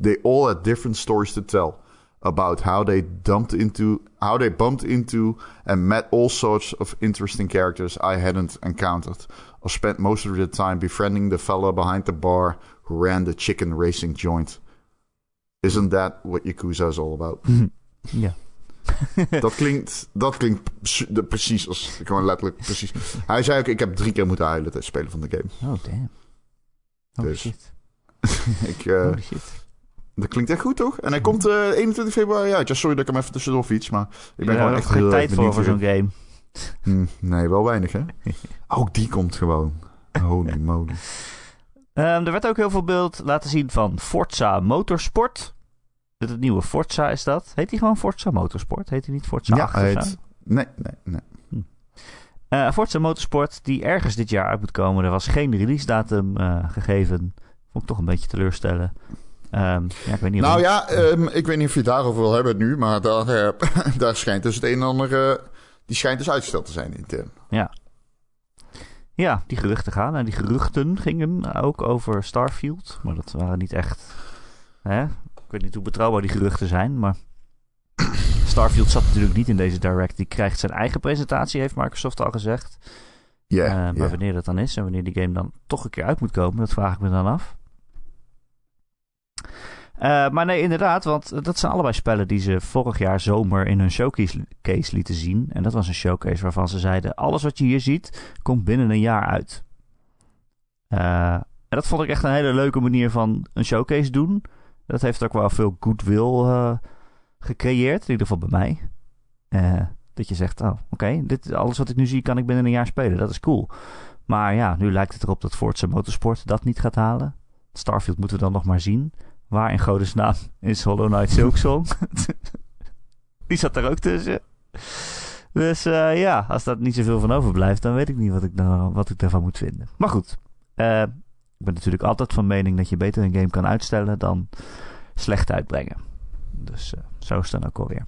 They all had different stories to tell about how they dumped into, how they bumped into and met all sorts of interesting characters I hadn't encountered, or spent most of the time befriending the fella behind the bar who ran the chicken racing joint. Isn't that what Yakuza is all about? Ja. Dat klinkt, dat klinkt precies als, gewoon letterlijk precies. Hij zei ook, ik heb drie keer moeten huilen tijdens het spelen van de game. Oh, damn. Oh, Dus, shit. Ik, Holy shit. Dat klinkt echt goed, toch? En hij komt eh 21 februari uit. Ja, sorry dat ik hem even tussendoor fiets, maar ik ben Ja, gewoon echt geen heel erg tijd voor, voor zo'n game. Hm, nee, wel weinig, hè? Ook die komt gewoon. Holy moly. Ehm, er werd ook heel veel beeld laten zien van Forza Motorsport. Dit Het nieuwe Forza is dat. Heet die gewoon Forza Motorsport? Heet die niet Forza Ja, 8 of hij zo? heet... Nee, nee, nee. Eh, Forza Motorsport, die ergens dit jaar uit moet komen. Er was geen release datum eh, gegeven. Vond ik toch een beetje teleurstellen. Ehm, ja, ik weet niet Nou ja, ehm, ik weet niet of je het daarover wil hebben nu, maar daar, eh, daar schijnt dus het een en ander... eh, die schijnt dus uitgesteld te zijn intern. Ja, die geruchten gaan. En die geruchten gingen ook over Starfield. Maar dat waren niet echt... Hè? Ik weet niet hoe betrouwbaar die geruchten zijn, maar... Starfield zat natuurlijk niet in deze Direct. Die krijgt zijn eigen presentatie, heeft Microsoft al gezegd. Ja, Eh, maar ja. wanneer dat dan is en wanneer die game dan toch een keer uit moet komen, dat vraag ik me dan af. Eh, maar nee, inderdaad, want dat zijn allebei spellen die ze vorig jaar zomer in hun showcase case lieten zien. En dat was een showcase waarvan ze zeiden: alles wat je hier ziet, komt binnen een jaar uit. Eh, en dat vond ik echt een hele leuke manier van een showcase doen. Dat heeft ook wel veel goodwill eh, gecreëerd, in ieder geval bij mij. Dat je zegt, oh, oké, alles wat ik nu zie kan ik binnen een jaar spelen. Dat is cool. Maar ja, nu lijkt het erop dat Forza Motorsport dat niet gaat halen. Starfield moeten we dan nog maar zien. Waar in godesnaam is Hollow Knight Silksong? Die zat er ook tussen. Dus eh, ja, als daar niet zoveel van overblijft, dan weet ik niet wat ik, nou, wat ik daarvan moet vinden. Maar goed, eh, ik ben natuurlijk altijd van mening dat je beter een game kan uitstellen dan slecht uitbrengen. Dus eh, zo is het dan ook alweer.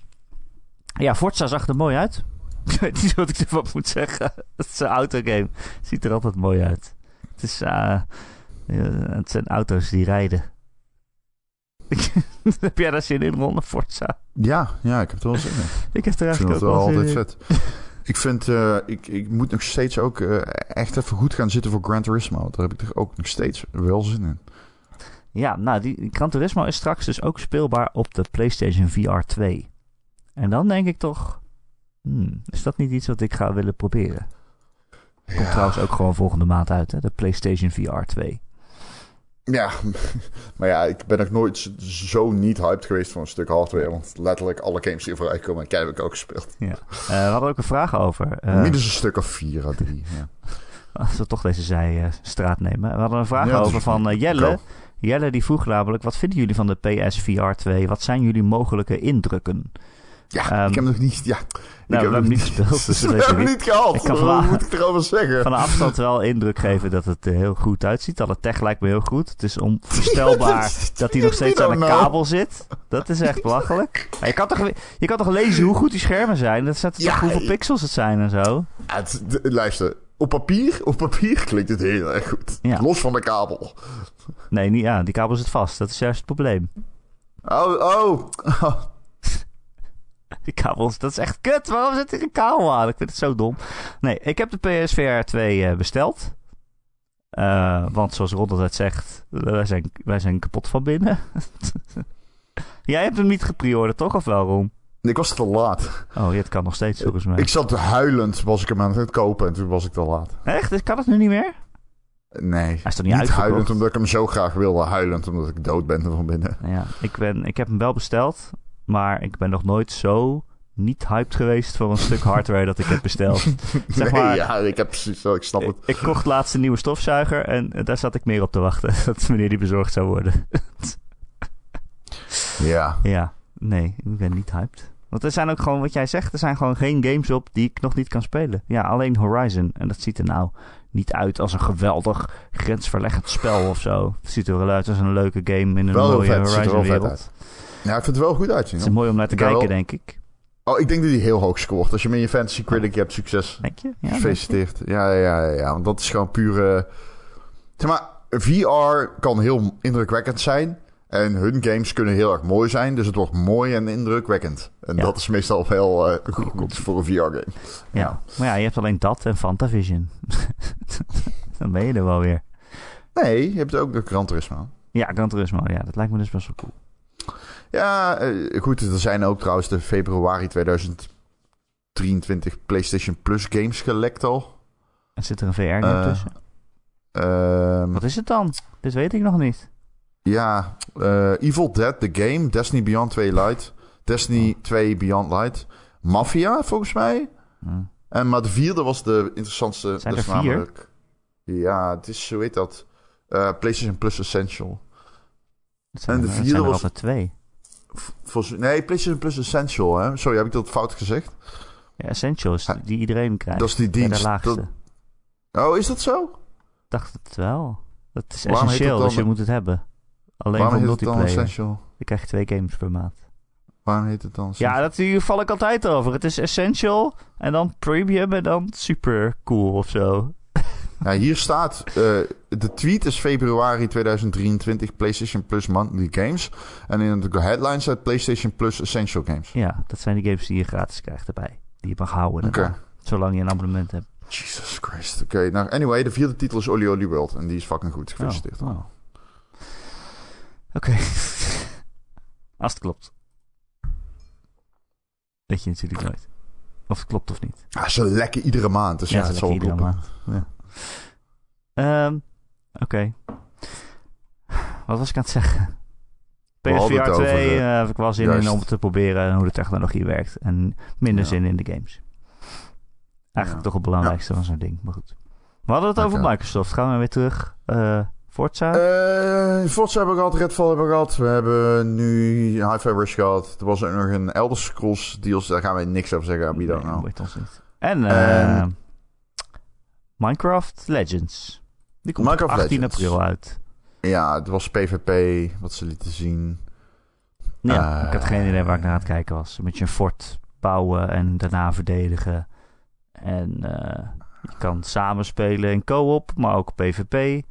Ja, Forza zag er mooi uit. Ik weet niet wat ik ervan moet zeggen. Het is een autogame. Ziet er altijd mooi uit. Het, is, het zijn auto's die rijden. heb jij daar zin in, Ron, Forza? Ja, ja, ik heb er wel zin in. Ik heb er eigenlijk het ook wel wel zin altijd in. vet. Ik vind, eh, ik, ik moet nog steeds ook eh, echt even goed gaan zitten voor Gran Turismo. Daar heb ik er ook nog steeds wel zin in. Ja, nou, die, die Gran Turismo is straks dus ook speelbaar op de PlayStation VR 2. En dan denk ik toch... Hmm, is dat niet iets wat ik ga willen proberen? Komt trouwens ook gewoon volgende maand uit, hè? De PlayStation VR 2. Ja, maar ja, ik ben nog nooit zo niet hyped geweest voor een stuk hardware. Want letterlijk alle games die vooruit komen, heb ik ook gespeeld. Ja. Eh, we hadden ook een vraag over. eh, Minstens een stuk of vier à drie. Ja. Als we toch deze zijstraat nemen. We hadden een vraag Ja, over is van eh, Jelle. Go. Jelle die vroeg namelijk, wat vinden jullie van de PSVR 2? Wat zijn jullie mogelijke indrukken? Ja, Ehm, ik heb nog niet. Ja, ik Nou, hebben hem niet gespeeld, dus we hebben niet. gehad. Ik kan Wat moet ik erover zeggen? Van de afstand wel indruk geven dat het er heel goed uitziet. Alle tech lijkt me heel goed. Het is onvoorstelbaar dat hij nog steeds aan een kabel zit. Dat is echt belachelijk. Maar je, kan toch, je kan toch lezen hoe goed die schermen zijn? Dat staat toch Ja, hoeveel pixels het zijn en zo. Ja, het- de- luister, op papier, op papier klinkt het heel erg goed. Ja. Los van de kabel. Nee, niet, ja, die kabel zit vast. Dat is juist het probleem. Oh, oh. oh. Die kabels, dat is echt kut. Waarom zit er een kabel aan? Ik vind het zo dom. Nee, ik heb de PSVR 2 eh, besteld. Eh, want zoals Ron altijd zegt, wij zijn, wij zijn kapot van binnen. Jij hebt hem niet gepreorderd, toch? Of wel, Ron? Ik was te laat. Oh, het kan nog steeds volgens mij. Ik zat huilend, was ik hem aan het kopen en toen was ik te laat. Echt? Dus Kan het nu niet meer? Nee, Hij is toch niet uitverkocht? huilend omdat ik hem zo graag wilde. Huilend omdat ik dood ben van binnen. Ja, ik, ben, ik heb hem wel besteld. Maar ik ben nog nooit zo niet hyped geweest voor een stuk hardware dat ik heb besteld. Zeg nee, maar- ja, ik heb ik snap het. ik kocht laatst een nieuwe stofzuiger en eh, daar zat ik meer op te wachten. Dat wanneer die bezorgd zou worden. Ja. ja, nee, ik ben niet hyped. Want er zijn ook gewoon, wat jij zegt, er zijn gewoon geen games op die ik nog niet kan spelen. Ja, alleen Horizon. En dat ziet er nou niet uit als een geweldig grensverleggend spel of zo. Het ziet er wel uit als een leuke game in een Wel mooie er Horizon-wereld. Ja, ik vind het wel goed uitzien. Het is mooi om naar te kijken, wel- denk ik. Oh, ik denk dat hij heel hoog scoort. Als je met je Fantasy Critic hebt, succes. Denk je? Ja, denk je? Gefeliciteerd. Ja, ja, ja, ja, want dat is gewoon pure... Zeg maar, VR kan heel indrukwekkend zijn. En hun games kunnen heel erg mooi zijn. Dus het wordt mooi en indrukwekkend. En Ja. dat is meestal wel eh, goed voor een VR-game. Ja. Maar ja, je hebt alleen dat en Fantavision. Dan ben je er wel weer. Nee, je hebt ook de Gran Turismo. Ja, Gran Turismo. Ja, dat lijkt me dus best wel cool. Ja, eh, goed. Er zijn ook trouwens de februari 2023 PlayStation Plus games gelekt al. En zit er een VR-game Eh, tussen? Ehm, Wat is het dan? Dit weet ik nog niet. Ja, eh, Evil Dead, the game. Destiny Beyond 2 Light. Destiny 2 Beyond Light. Mafia, volgens mij. En, maar de vierde was de interessantste. Zijn is er vier? Ja, het is, hoe heet dat? PlayStation Plus Essential. En de er- vierde zijn er was- altijd twee. Volgens- nee, PlayStation Plus Essential, hè? Sorry, heb ik dat fout gezegd? Ja, Essential is die iedereen krijgt. Dat is die dienst. laagste. dat- Oh, is dat zo? Ik dacht het wel. Dat is Waarom essentieel, dus je moet het hebben. Alleen Waarom voor heet het dan multiplayer. Essential? Je krijgt twee games per maand. Waarom heet het dan Essential? Ja, dat, hier val ik altijd over. Het is Essential en dan Premium en dan Super Cool of zo. Ja, hier staat, eh, de tweet is februari 2023 PlayStation Plus Monthly Games. En in de headline staat PlayStation Plus Essential Games. Ja, dat zijn de games die je gratis krijgt erbij. Die je mag houden daarna. Zolang je een abonnement hebt. Jesus Christ. Oké, nou anyway, de vierde titel is Oli Oli World. En die is fucking goed. Gefeliciteerd. Oh, oh. Oké. Als het klopt. Weet je natuurlijk nooit. Of het klopt of niet. Ah, ze lekken iedere maand, dus ja, het zal kloppen. iedere maand. Ja. Ehm, Oké. Wat was ik aan het zeggen? PSVR het 2 over, eh, heb ik wel zin juist. in om te proberen hoe de technologie werkt. En minder Ja. zin in de games. Eigenlijk Ja. toch het belangrijkste van zo'n ding. Maar goed. We hadden het over. Microsoft. Gaan we weer terug. Eh Forza. Eh Forza hebben we gehad, Redfall hebben we gehad. We hebben nu Hi-Fi Rush gehad. Er was ook nog een Elder Scrolls deals. Daar gaan we niks over zeggen. Wie dan Nee, nou? weet ons niet. En eh, En- Minecraft Legends. Die komt Minecraft op 18 Legends. april uit. Ja, het was PvP, wat ze lieten zien. Ja, Eh, ik had geen idee waar ik naar aan het kijken was. Een beetje een fort bouwen en daarna verdedigen. En eh, je kan samen spelen in co-op, maar ook PvP.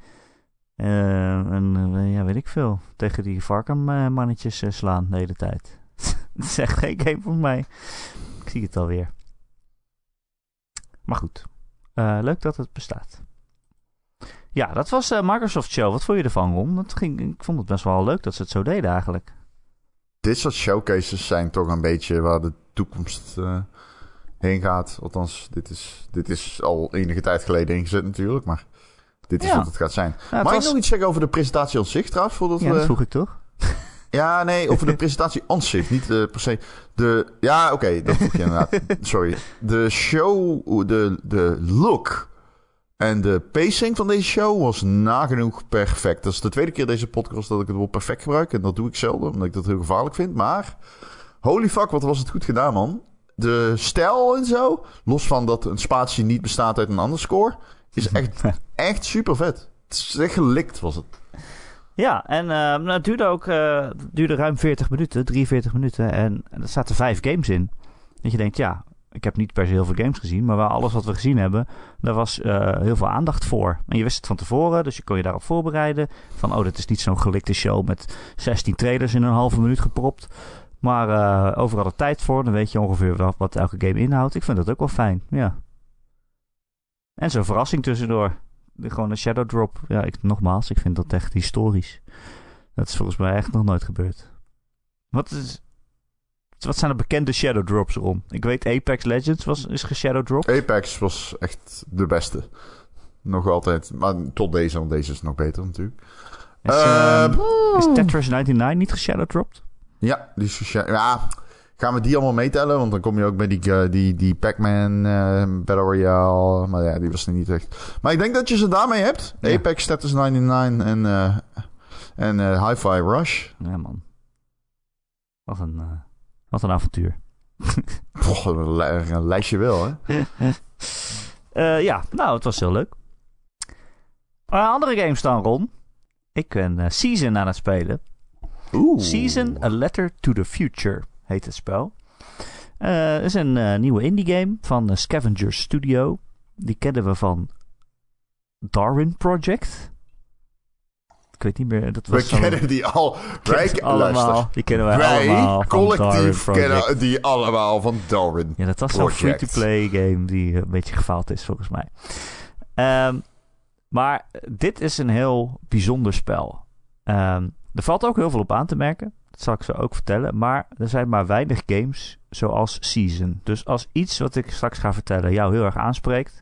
Eh, en ja, weet ik veel. Tegen die varkenmannetjes slaan de hele tijd. Dat is echt geen game voor mij. Ik zie het alweer. Maar goed. Eh, leuk dat het bestaat. Ja, dat was eh, Microsoft Show. Wat vond je ervan, Ron? Dat ging, ik vond het best wel leuk dat ze het zo deden eigenlijk. Dit soort showcases zijn toch een beetje waar de toekomst eh, heen gaat. Althans, dit is, dit is al enige tijd geleden ingezet natuurlijk. Maar dit is Ja. wat het gaat zijn. het Mag was- ik nog iets zeggen over de presentatie aan zich trouwens? Voordat Ja, we... dat vroeg ik toch? Ja, nee, over de presentatie zich. Niet eh, per se. De, ja, oké, dat vroeg je inderdaad. Sorry. De show, de, de look en de pacing van deze show was nagenoeg perfect. Dat is de tweede keer deze podcast dat ik het woord perfect gebruik. En dat doe ik zelden, omdat ik dat heel gevaarlijk vind. Maar, holy fuck, wat was het goed gedaan, man. De stijl en zo, los van dat een spatie niet bestaat uit een underscore, is echt, echt super vet. Het is echt gelikt, was het. Ja, en nou, het duurde ook eh, het duurde ruim 40 minuten, 43 minuten. En, en er zaten vijf games in. Dat je denkt, ja, ik heb niet per se heel veel games gezien. Maar waar alles wat we gezien hebben, daar was eh, heel veel aandacht voor. En je wist het van tevoren, dus je kon je daarop voorbereiden. Van, oh, dit is niet zo'n gelikte show met 16 trailers in een halve minuut gepropt. Maar eh, overal de tijd voor. Dan weet je ongeveer wat, wat elke game inhoudt. Ik vind dat ook wel fijn, ja. En zo'n verrassing tussendoor. Gewoon een shadow drop. Ja, ik, nogmaals, ik vind dat echt historisch. Dat is volgens mij echt nog nooit gebeurd. Wat, is, wat zijn de bekende shadow drops erom? Ik weet Apex Legends was, is geshadow drop. Apex was echt de beste. Nog altijd. Maar tot deze, want deze is nog beter natuurlijk. Is, ehm, is Tetris 99 niet geshadow dropped? Ja, die socia- Ja, gaan we die allemaal meetellen? Want dan kom je ook bij die, eh, die, die Pac-Man eh, Battle Royale. Maar ja, die was er niet echt. Maar ik denk dat je ze daarmee hebt. Ja. Apex, Status 99 en, eh en eh Hi-Fi Rush. Ja, man. Wat een, wat een avontuur. Een, li- een lijstje wel, hè? Ja, nou, het was heel leuk. Andere games dan, Ron. Ik ben Season aan het spelen. Oeh. Season A Letter to the Future heet het spel. Eh, Het is een eh, nieuwe indie game van eh, Scavenger Studio. Die kennen we van Darwin Project. Ik weet niet meer. Dat We was zo'n- kennen die al. Wij, allemaal. luister. Die kennen wij, Wij, allemaal. collectief, kennen die allemaal van Darwin. Ja, dat was zo'n free-to-play game die een beetje gefaald is, volgens mij. Ehm, maar dit is een heel bijzonder spel. Ehm, er valt ook heel veel op aan te merken. Zal ik zo ook vertellen. Maar er zijn maar weinig games zoals Season. Dus als iets wat ik straks ga vertellen jou heel erg aanspreekt...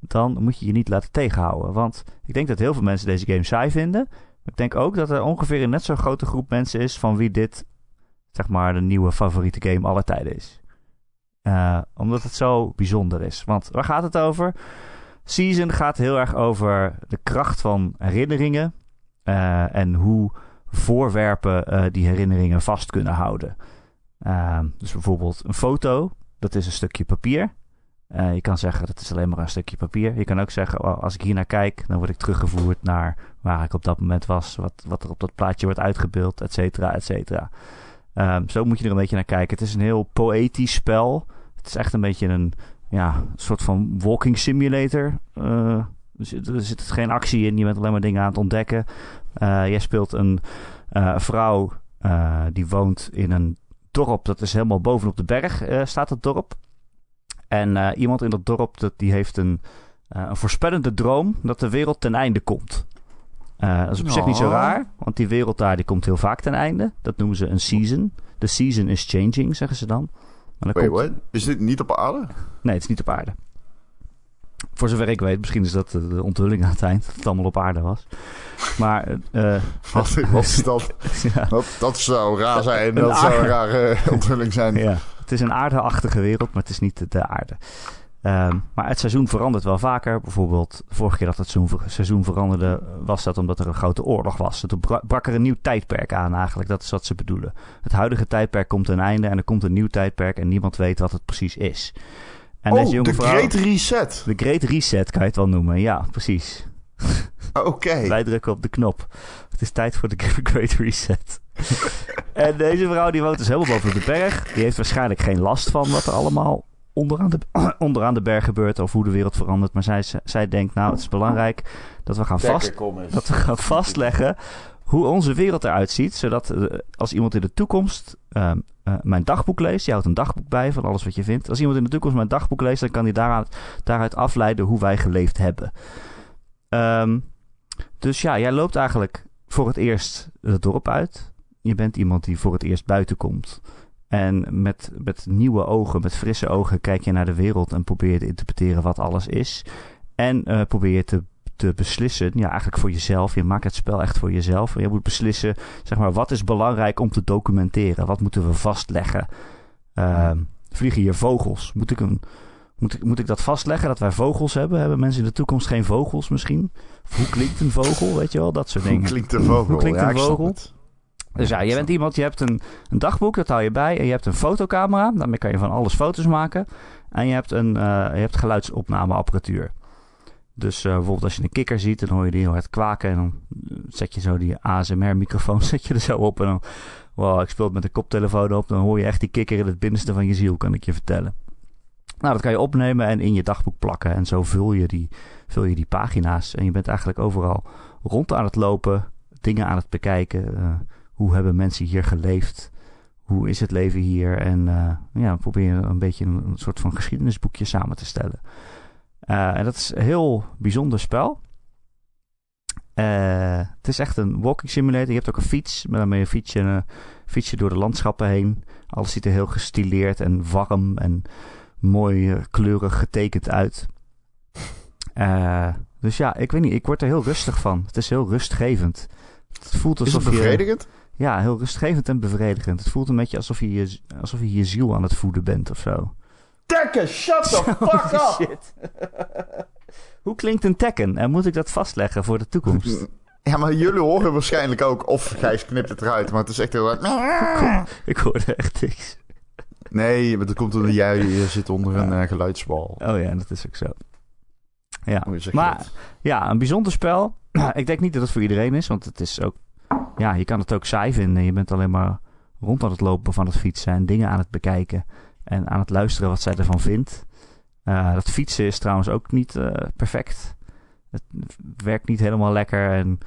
dan moet je je niet laten tegenhouden. Want ik denk dat heel veel mensen deze game saai vinden. Maar ik denk ook dat er ongeveer een net zo'n grote groep mensen is... van wie dit, zeg maar, de nieuwe favoriete game aller tijden is. Eh, omdat het zo bijzonder is. Want waar gaat het over? Season gaat heel erg over de kracht van herinneringen. eh, en hoe voorwerpen eh, die herinneringen vast kunnen houden. Ehm, dus bijvoorbeeld een foto, dat is een stukje papier. Eh, je kan zeggen dat is alleen maar een stukje papier. Je kan ook zeggen, oh, als ik hier naar kijk, dan word ik teruggevoerd naar waar ik op dat moment was. Wat, wat er op dat plaatje wordt uitgebeeld, et cetera, et cetera. Ehm, zo moet je er een beetje naar kijken. Het is een heel poëtisch spel. Het is echt een beetje een ja, soort van walking simulator. Eh, er zit geen actie in. Je bent alleen maar dingen aan het ontdekken. Eh, jij speelt een eh, vrouw eh, die woont in een dorp. Dat is helemaal bovenop de berg staat het dorp. En iemand in dat dorp dat, die heeft een, een voorspellende droom dat de wereld ten einde komt. Dat is op zich niet zo raar, want die wereld daar die komt heel vaak ten einde. Dat noemen ze een season. The season is changing, zeggen ze dan. Maar dan Wait, komt- what? Is dit niet op aarde? Nee, het is niet op aarde. Voor zover ik weet, misschien is dat de onthulling aan het eind, dat het allemaal op aarde was. Maar, eh, eh, Wat, is dat? ja, Dat, dat zou raar zijn. Dat zou een rare onthulling zijn. ja, het is een aardeachtige wereld, maar het is niet de, de aarde. Ehm, maar het seizoen verandert wel vaker. Bijvoorbeeld, de vorige keer dat het seizoen, veranderde, was dat omdat er een grote oorlog was. Toen bra- brak er een nieuw tijdperk aan eigenlijk. Dat is wat ze bedoelen. Het huidige tijdperk komt ten einde en er komt een nieuw tijdperk en niemand weet wat het precies is. En oh, deze jonge de vrouw, Great Reset. de Great Reset kan je het wel noemen. Ja, precies. Oké. Wij drukken op de knop. Het is tijd voor de Great Reset. en deze vrouw die woont dus helemaal boven op de berg. Die heeft waarschijnlijk geen last van wat er allemaal onderaan de, onderaan de berg gebeurt. Of hoe de wereld verandert. Maar zij, zij denkt, nou het is belangrijk dat we gaan, vast, dat we gaan vastleggen hoe onze wereld eruit ziet. Zodat eh, als iemand in de toekomst ehm, eh, mijn dagboek leest. Je houdt een dagboek bij van alles wat je vindt. Als iemand in de toekomst mijn dagboek leest, dan kan hij daaruit, daaruit afleiden hoe wij geleefd hebben. Ehm, dus ja, jij loopt eigenlijk voor het eerst het dorp uit. Je bent iemand die voor het eerst buiten komt. En met, met nieuwe ogen, met frisse ogen, kijk je naar de wereld en probeer je te interpreteren wat alles is. En eh, probeer je te, te beslissen. Ja, eigenlijk voor jezelf. Je maakt het spel echt voor jezelf. Je moet beslissen, zeg maar, wat is belangrijk om te documenteren? Wat moeten we vastleggen? Ehm, vliegen hier vogels? Moet ik, een, moet, ik, moet ik dat vastleggen dat wij vogels hebben? Hebben mensen in de toekomst geen vogels misschien? Of hoe klinkt een vogel? Weet je wel, dat soort dingen. Hoe klinkt een vogel? Hoe klinkt Ja, een vogel? Dus ja, je bent iemand, je hebt een, een dagboek, dat hou je bij. En je hebt een fotocamera, daarmee kan je van alles foto's maken. En je hebt, een, eh, je hebt geluidsopnameapparatuur. Dus eh, bijvoorbeeld als je een kikker ziet, dan hoor je die heel hard kwaken. En dan eh, zet je zo die ASMR-microfoon zet je er zo op. En dan, wow, ik speel het met een koptelefoon op. Dan hoor je echt die kikker in het binnenste van je ziel, kan ik je vertellen. Nou, dat kan je opnemen en in je dagboek plakken. En zo vul je die, vul je die pagina's. En je bent eigenlijk overal rond aan het lopen, dingen aan het bekijken. eh, hoe hebben mensen hier geleefd? Hoe is het leven hier? En eh, ja, probeer een beetje een soort van geschiedenisboekje samen te stellen. Eh, en dat is een heel bijzonder spel. Eh, het is echt een walking simulator. Je hebt ook een fiets. Maar daarmee fiets je, eh, fiets je door de landschappen heen. Alles ziet er heel gestileerd en warm en mooi kleurig getekend uit. Dus ja, ik weet niet. Ik word er heel rustig van. Het is heel rustgevend. Het voelt Is het alsof je... bevredigend? Ja, heel rustgevend en bevredigend. Het voelt een beetje alsof je je, alsof je, je ziel aan het voeden bent of zo. Tekken, shut the fuck up! Shit. Hoe klinkt een Tekken? En moet ik dat vastleggen voor de toekomst? Ja, maar jullie horen waarschijnlijk ook... Of Gijs knipt het eruit, maar het is echt heel... hard. ik hoorde echt niks. Nee, maar dat komt omdat jij je zit onder een eh, geluidsbal. Oh ja, dat is ook zo. Ja, maar dat? ja, een bijzonder spel. ik denk niet dat het voor iedereen is, want het is ook... Ja, je kan het ook saai vinden. Je bent alleen maar rond aan het lopen van het fietsen en dingen aan het bekijken. En aan het luisteren wat zij ervan vindt. Eh, dat fietsen is trouwens ook niet eh, perfect. Het werkt niet helemaal lekker. En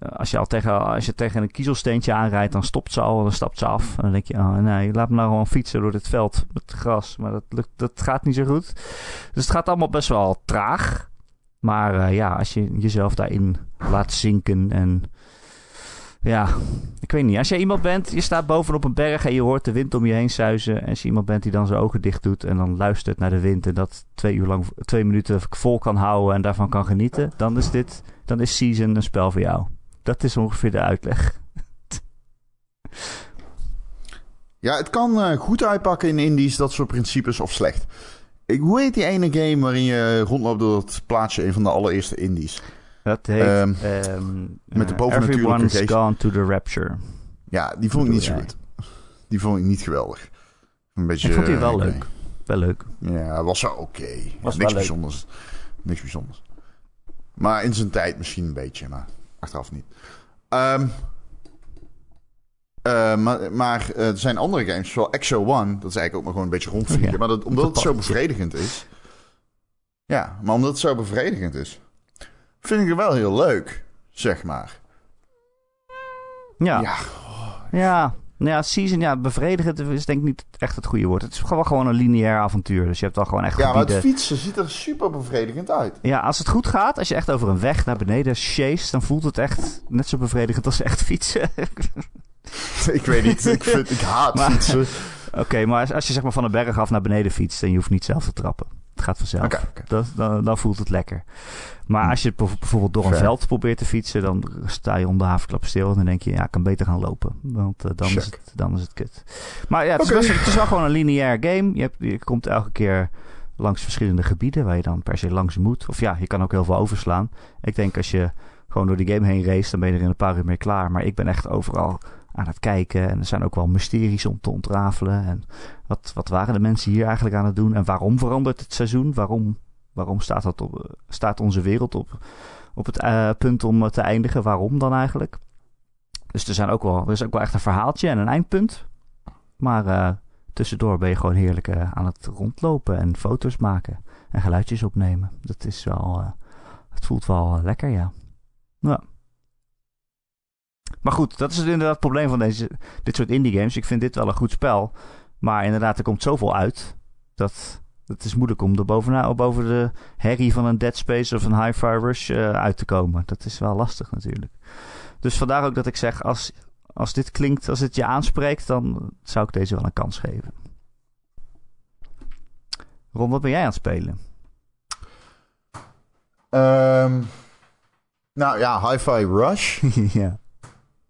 als je al tegen, als je tegen een kiezelsteentje aanrijdt, dan stopt ze al, dan stapt ze af. En dan denk je, oh nee, laat me nou gewoon fietsen door dit veld met gras. Maar dat, lukt, dat gaat niet zo goed. Dus het gaat allemaal best wel traag. Maar eh, ja, als je jezelf daarin laat zinken en... Ja, ik weet niet. Als je iemand bent, je staat bovenop een berg en je hoort de wind om je heen suizen. En als je iemand bent die dan zijn ogen dicht doet en dan luistert naar de wind en dat twee uur lang, twee minuten vol kan houden en daarvan kan genieten, dan is dit, dan is Season een spel voor jou. Dat is ongeveer de uitleg. Ja, het kan eh, goed uitpakken in indies, dat soort principes, of slecht. Ik, hoe heet die ene game waarin je rondloopt door het plaatsje, een van de allereerste indies? Dat heet Ehm, ehm, met de eh, bovennatuurlijke Everyone's geest. Gone to the Rapture. Ja, die vond ik niet zo goed. Die vond ik niet geweldig. Een beetje, Ik vond die eh, wel nee. leuk. Wel leuk. Ja, was wel oké. Was Niks bijzonders. Niks bijzonders. Maar in zijn tijd misschien een beetje, maar achteraf niet. Ehm, eh, maar maar eh, er zijn andere games, zoals Exo One. Dat is eigenlijk ook maar gewoon een beetje rondvliegen. Ja, maar dat, omdat het zo bevredigend is. Ja, maar omdat het zo bevredigend is. Vind ik het wel heel leuk, zeg maar. Ja. Ja, Ja, nou ja, season, ja, bevredigend is denk ik niet echt het goede woord. Het is gewoon, gewoon een lineair avontuur. Dus je hebt wel gewoon echt ja maar het gebieden. fietsen ziet er super bevredigend uit. Ja, als het goed gaat, als je echt over een weg naar beneden chase, dan voelt het echt net zo bevredigend als echt fietsen. ik weet niet, ik, vind, ik haat Maar- fietsen. Oké, maar als, als je zeg maar van een berg af naar beneden fietst en je hoeft niet zelf te trappen. Het gaat vanzelf. Dat, dan, dan voelt het lekker. Maar Hm. als je bijv- bijvoorbeeld door een Fair. veld probeert te fietsen, dan sta je om de havenklap stil en dan denk je, ja, ik kan beter gaan lopen. Want eh, dan, is het, dan is het kut. Maar ja, het, is, best- het is wel gewoon een lineair game. Je, hebt, je komt elke keer langs verschillende gebieden waar je dan per se langs moet. Of ja, je kan ook heel veel overslaan. Ik denk als je gewoon door die game heen race, dan ben je er in een paar uur mee klaar. Maar ik ben echt overal aan het kijken. En er zijn ook wel mysteries om te ontrafelen. En wat, wat waren de mensen hier eigenlijk aan het doen? En waarom verandert het seizoen? Waarom, waarom staat, dat op, staat onze wereld op, op het eh, punt om eh, te eindigen? Waarom dan eigenlijk? Dus er, zijn ook wel, er is ook wel echt een verhaaltje en een eindpunt. Maar eh, tussendoor ben je gewoon heerlijk aan het rondlopen en foto's maken en geluidjes opnemen. Dat is wel, het voelt wel lekker, ja. ja. Maar goed, dat is inderdaad het probleem van deze, dit soort indie games. Ik vind dit wel een goed spel. Maar inderdaad, er komt zoveel uit. Dat het is moeilijk om er bovenaan, boven de herrie van een Dead Space of een Hi-Fi Rush eh, uit te komen. Dat is wel lastig natuurlijk. Dus vandaar ook dat ik zeg, als, als dit klinkt, als het je aanspreekt, dan zou ik deze wel een kans geven. Ron, wat ben jij aan het spelen? Ehm, Nou ja, Hi-Fi Rush. ja.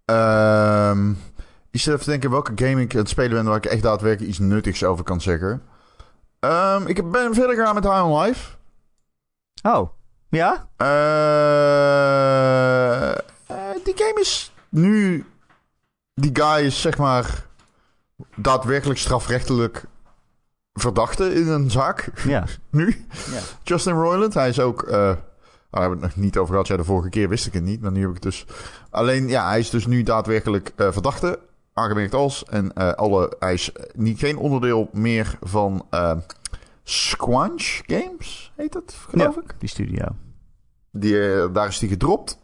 Ehm ik zit even te denken welke game ik aan het spelen ben waar ik echt daadwerkelijk iets nuttigs over kan zeggen. Ehm, ik ben verder gegaan met High on Life. Oh, ja? Eh, eh, die game is nu. Die guy is zeg maar. daadwerkelijk strafrechtelijk verdachte in een zaak. Ja. nu. ja. Justin Roiland, hij is ook. eh daar hebben we het nog niet over gehad. Ja, de vorige keer wist ik het niet, maar nu heb ik het dus. Alleen, ja, hij is dus nu daadwerkelijk eh, verdachte. Aangemerkt als. En eh, alle, hij is niet, geen onderdeel meer van eh Squanch Games, heet dat, geloof Ja, ik. Die studio. Die, eh, daar is die gedropt.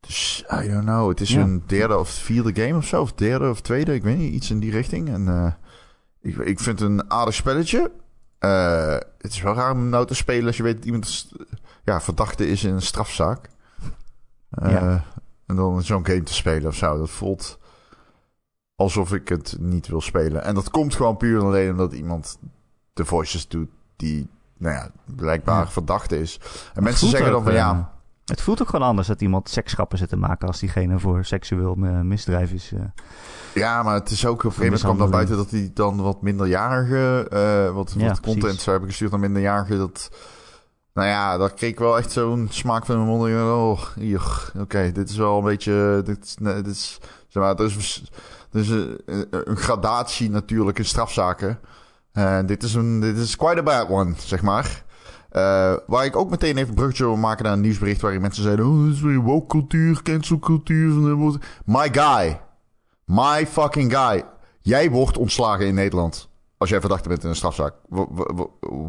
Dus, I don't know. Het is Ja. een derde of vierde game of zo. Of derde of tweede. Ik weet niet. Iets in die richting. En eh, ik, ik vind het een aardig spelletje. Eh, het is wel raar om nou te spelen als je weet dat iemand ja, verdachte is in een strafzaak. Eh, Ja. En dan zo'n game te spelen of zo. Dat voelt alsof ik het niet wil spelen. En dat komt gewoon puur en alleen omdat iemand de voices doet die, nou ja, blijkbaar Ja. verdachte is. En Het mensen zeggen dan van eh, ja... Het voelt ook gewoon anders dat iemand seksgrappen zit te maken als diegene voor seksueel eh, misdrijf is. eh. Ja, maar het is ook op een gegeven moment kwam dan buiten dat hij dan wat minderjarige, eh wat, Ja, wat content zou hebben gestuurd naar minderjarigen. Dat, nou ja, dat kreeg ik wel echt zo'n smaak van mijn mond. Oh, oké, dit is wel een beetje, dit, is- dit is, zeg maar, er is, er is een, gradatie natuurlijk in strafzaken. En dit is een, dit is quite a bad one, zeg maar. Eh, waar ik ook meteen even een bruggetje wil maken naar een nieuwsbericht waarin mensen zeiden, oh, dit is weer woke cultuur, cancel cultuur. My guy. My fucking guy. Jij wordt ontslagen in Nederland. Als jij verdachte bent in een strafzaak.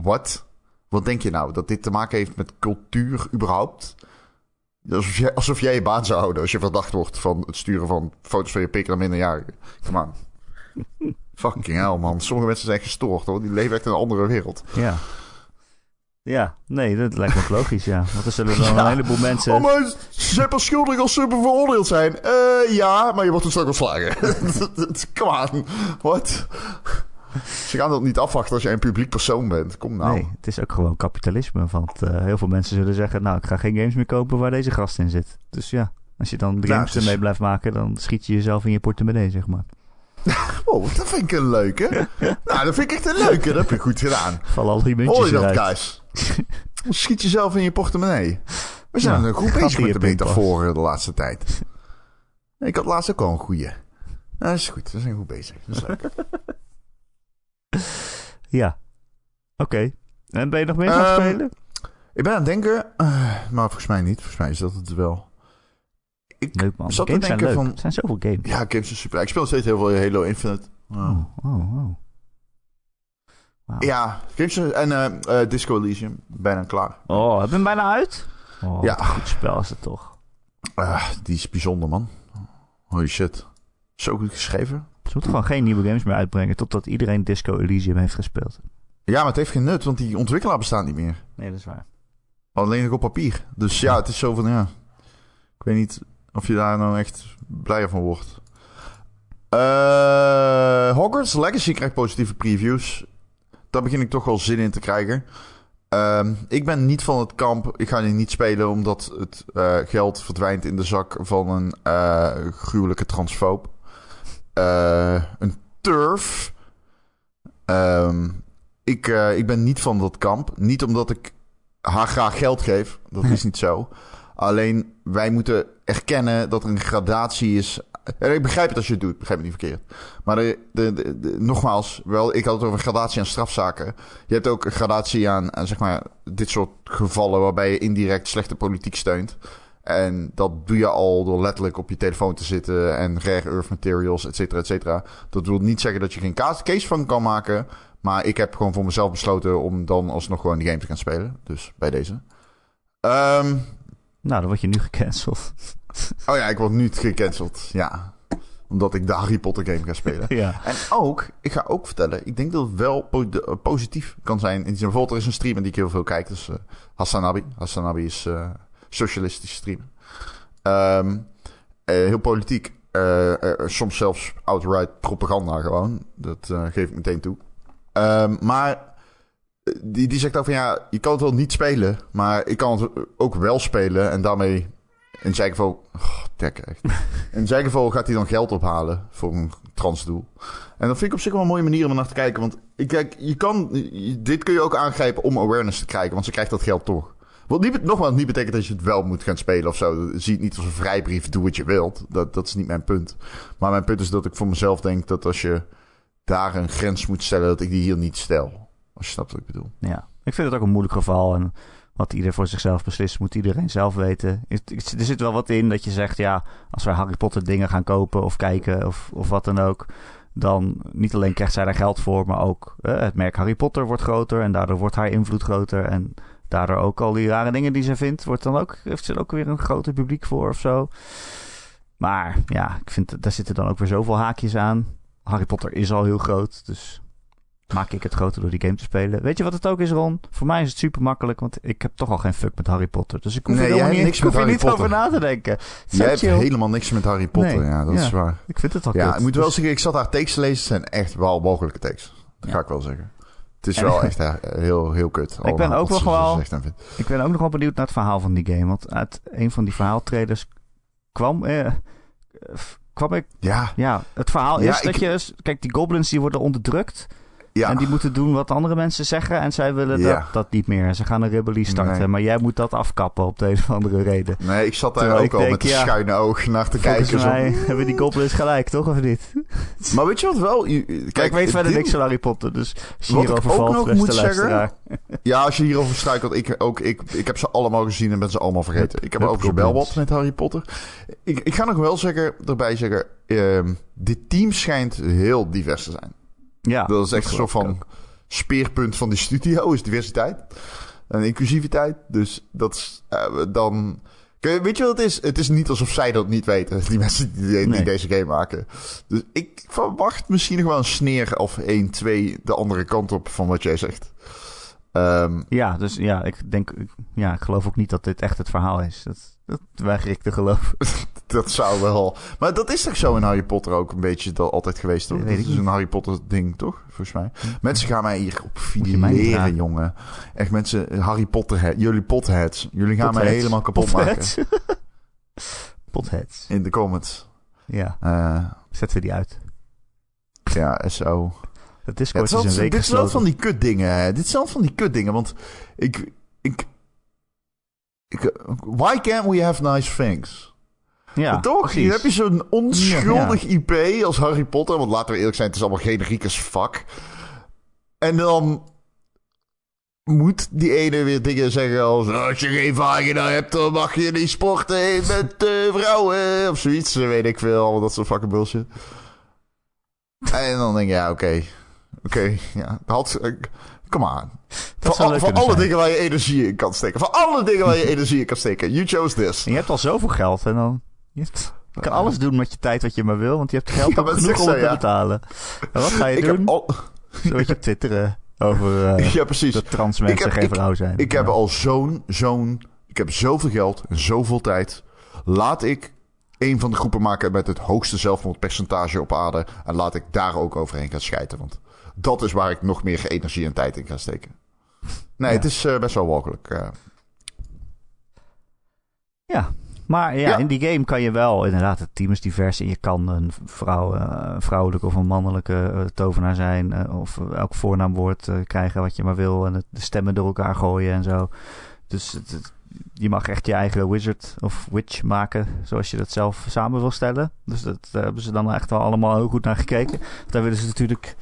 Wat? Wat denk je nou? Dat dit te maken heeft met cultuur überhaupt? Alsof jij, alsof jij je baan zou houden als je verdacht wordt van het sturen van foto's van je pik naar minderjarigen. Come on. Fucking hell, man. Sommige mensen zijn gestoord, hoor. Die leven echt in een andere wereld. Ja. Ja, nee, dat lijkt me ook logisch, ja. Want er zullen dan Ja. een heleboel mensen... Oh, maar ze zijn pas schuldig als ze veroordeeld zijn. Eh, ja, maar je wordt een stuk ontslagen. Come on. Wat? Ze gaan dat niet afwachten als jij een publiek persoon bent. Kom nou. Nee, het is ook gewoon kapitalisme. Want eh, heel veel mensen zullen zeggen... nou, ik ga geen games meer kopen waar deze gast in zit. Dus ja, als je dan de Ja, games is- ermee blijft maken... dan schiet je jezelf in je portemonnee, zeg maar. Oh, dat vind ik een leuke. nou, dat vind ik echt een leuke. Dat heb je goed gedaan. Vallen al die Hoor muntjes je dat? Schiet jezelf in je portemonnee. We zijn Ja, een goed bezig met je de metaforen de laatste tijd. Ik had laatst ook al een goeie. Nou, dat is goed. We zijn goed bezig. Dat is leuk. Ja. Oké. En ben je nog meer gaan Ehm, spelen? Ik ben aan het denken, eh, maar volgens mij niet. Volgens mij is dat het wel. Ik Leuk man. zat te games zijn leuk. van- Er zijn zoveel games. Ja, games zijn super. Ik speel nog steeds heel veel Halo Infinite. Oh. Oh, oh, oh. Wauw. Ja, games en eh, eh, Disco Elysium. Bijna klaar. Oh, heb je hem bijna uit? Oh, Ja. goed spel is het toch. Ah, die is bijzonder, man. Holy shit. Zo goed geschreven. Ze moeten gewoon geen nieuwe games meer uitbrengen... totdat iedereen Disco Elysium heeft gespeeld. Ja, maar het heeft geen nut, want die ontwikkelaar bestaat niet meer. Nee, dat is waar. Alleen nog op papier. Dus ja, het is zo van, ja... Ik weet niet of je daar nou echt blijer van wordt. Eh Hogwarts Legacy krijgt positieve previews. Daar begin ik toch wel zin in te krijgen. Ehm, ik ben niet van het kamp. Ik ga die niet spelen omdat het eh, geld verdwijnt in de zak van een eh, gruwelijke transfoob. Eh, een turf. Ehm, ik, eh, ik ben niet van dat kamp. Niet omdat ik haar graag geld geef. Dat is niet zo. Alleen wij moeten erkennen dat er een gradatie is. En ik begrijp het als je het doet, begrijp me niet verkeerd. Maar de, de, de- de- nogmaals, wel, ik had het over gradatie aan strafzaken. Je hebt ook een gradatie aan, aan zeg maar, dit soort gevallen waarbij je indirect slechte politiek steunt. En dat doe je al door letterlijk op je telefoon te zitten en rare earth materials, et cetera, et cetera. Dat wil niet zeggen dat je geen case van kan maken. Maar ik heb gewoon voor mezelf besloten om dan alsnog gewoon die game te gaan spelen. Dus bij deze. Ehm, Nou, dan word je nu gecanceld. oh ja, ik word nu gecanceld. Ja. Omdat ik de Harry Potter game ga spelen. ja. En ook, ik ga ook vertellen, ik denk dat het wel po- de- eh, positief kan zijn. In bijvoorbeeld, er is een streamer die ik heel veel kijk. Dus eh Hassanabi. Hassanabi is eh socialistische streamer. Ehm, eh, heel politiek. Eh, eh, soms zelfs outright propaganda gewoon. Dat geef ik meteen toe. Ehm, maar die, die zegt ook van ja, je kan het wel niet spelen. Maar ik kan het ook wel spelen. En daarmee in zijn geval... Oh, echt. In zijn geval gaat hij dan geld ophalen voor een transdoel. En dat vind ik op zich wel een mooie manier om er naar te kijken. Want ik kijk, je kan, dit kun je ook aangrijpen om awareness te krijgen. Want ze krijgt dat geld toch. Wat niet, nogmaals niet betekent dat je het wel moet gaan spelen of zo. Zie het niet als een vrijbrief, doe wat je wilt. Dat, dat is niet mijn punt. Maar mijn punt is dat ik voor mezelf denk dat als je daar een grens moet stellen, dat ik die hier niet stel. Als je snapt wat ik bedoel. Ja, ik vind het ook een moeilijk geval. En wat ieder voor zichzelf beslist, moet iedereen zelf weten. Er zit wel wat in dat je zegt, ja, als wij Harry Potter dingen gaan kopen of kijken of, of wat dan ook. Dan niet alleen krijgt zij daar geld voor, maar ook eh, het merk Harry Potter wordt groter. En daardoor wordt haar invloed groter. En daardoor ook al die rare dingen die ze vindt, wordt dan ook, heeft ze ook weer een groter publiek voor of zo. Maar ja, ik vind, daar zitten dan ook weer zoveel haakjes aan. Harry Potter is al heel groot, dus maak ik het groter door die game te spelen. Weet je wat het ook is, Ron? Voor mij is het super makkelijk, want ik heb toch al geen fuck met Harry Potter. Dus ik hoef Nee, er helemaal niet, niks ik hoef er over na te denken. Jij hebt chill. helemaal niks met Harry Potter. Nee, Ja, dat ja. is waar. Ik vind het al Ja, kut. ik moet wel Dus- zeggen, ik zat haar tekst te lezen. Het zijn echt wel mogelijke teksten. Dat Ja. ga ik wel zeggen. Het is En- wel echt eh, heel, heel kut. ben allemaal ook wel. Ik ben ook nog wel benieuwd naar het verhaal van die game. Want uit een van die verhaaltraders kwam, eh, kwam ik... Ja, Ja, het verhaal Ja, is dat ik- je... Kijk, die goblins die worden onderdrukt. Ja. En die moeten doen wat andere mensen zeggen. En zij willen Ja. dat, dat niet meer. Ze gaan een rebellie starten. Nee. Maar jij moet dat afkappen op de een of andere reden. Nee, ik zat daar Terwijl ook al denk, met een ja, schuine oog naar te Volgens kijken. zo. mij hebben die goblins gelijk, toch? Of niet? Maar weet je wat wel? Je- Kijk, Kijk, ik weet verder niks van Harry Potter. Dus als je hierover ook valt, nog moet zeggen. Ja, als je hierover struikelt, ik, ook, ik, ik heb ze allemaal gezien en ben ze allemaal vergeten. Ik heb goblins. wat met Harry Potter. Ik, ik ga nog wel zeggen, erbij zeggen, ehm, dit team schijnt heel divers te zijn. Ja, Dat is echt een soort van speerpunt van die studio, is diversiteit. En inclusiviteit. Dus dat is eh, dan... Weet je wat het is? Het is niet alsof zij dat niet weten, die mensen die, die Nee. deze game maken. Dus ik verwacht misschien nog wel een sneer of 1, 2 de andere kant op van wat jij zegt. Ehm, Ja, dus ja, ik denk... Ja, ik geloof ook niet dat dit echt het verhaal is. Dat, dat weiger ik te geloven. dat zou wel... Maar dat is toch zo in Harry Potter ook een beetje dat altijd geweest, toch? Dat Dat, ik is een Harry Potter ding, toch? Volgens mij. Mensen gaan mij hier op fileren, jongen. Echt mensen, Harry Potter, jullie potheads. Jullie gaan mij helemaal kapot maken. Potheads. In de comments. Ja, Eh, zetten we die uit. ja, SO. Ja, het Discord is is een week dit is wel gesloten. van die kutdingen. hè. Dit is wel van die kutdingen. Want ik... ik, ik why can't we have nice things? Ja, Toch? precies. Hier heb je zo'n onschuldig IP als Harry Potter. Want laten we eerlijk zijn, het is allemaal generiek als fuck. En dan moet die ene weer dingen zeggen als... Als je geen vagina hebt, dan mag je niet sporten met eh, vrouwen. Of zoiets, weet ik veel. Allemaal dat soort fucking bullshit. En dan denk je, ja, oké. Oké, ja. Had, eh, Come on. Dat Van, al- van alle zijn. dingen waar je energie in kan steken. Van alle dingen waar je energie in kan steken. You chose this. En je hebt al zoveel geld en dan... Je, kan alles doen met je tijd wat je maar wil, want je hebt geld Ja, genoeg om zo, te betalen. En wat ga je Ik doen? heb al... Zo weet je twitteren over eh, Ja, precies. dat trans mensen heb- geen ik- vrouw zijn. Ik heb al zo'n, zo'n... Ik heb zoveel geld en zoveel tijd. Laat ik een van de groepen maken met het hoogste zelfmoordpercentage op aarde. En laat ik daar ook overheen gaan schijten. Want dat is waar ik nog meer energie en tijd in ga steken. Nee, Ja. het is eh, best wel mogelijk. eh. Ja, maar ja, Ja. in die game kan je wel inderdaad, het team is divers en je kan een vrouw, eh, vrouwelijke of een mannelijke eh, tovenaar zijn eh, of elk voornaamwoord krijgen wat je maar wil en het, de stemmen door elkaar gooien en zo. Dus het- het- je mag echt je eigen wizard of witch maken zoals je dat zelf samen wil stellen. Dus dat, daar hebben ze dan echt wel allemaal heel goed naar gekeken. Daar willen ze natuurlijk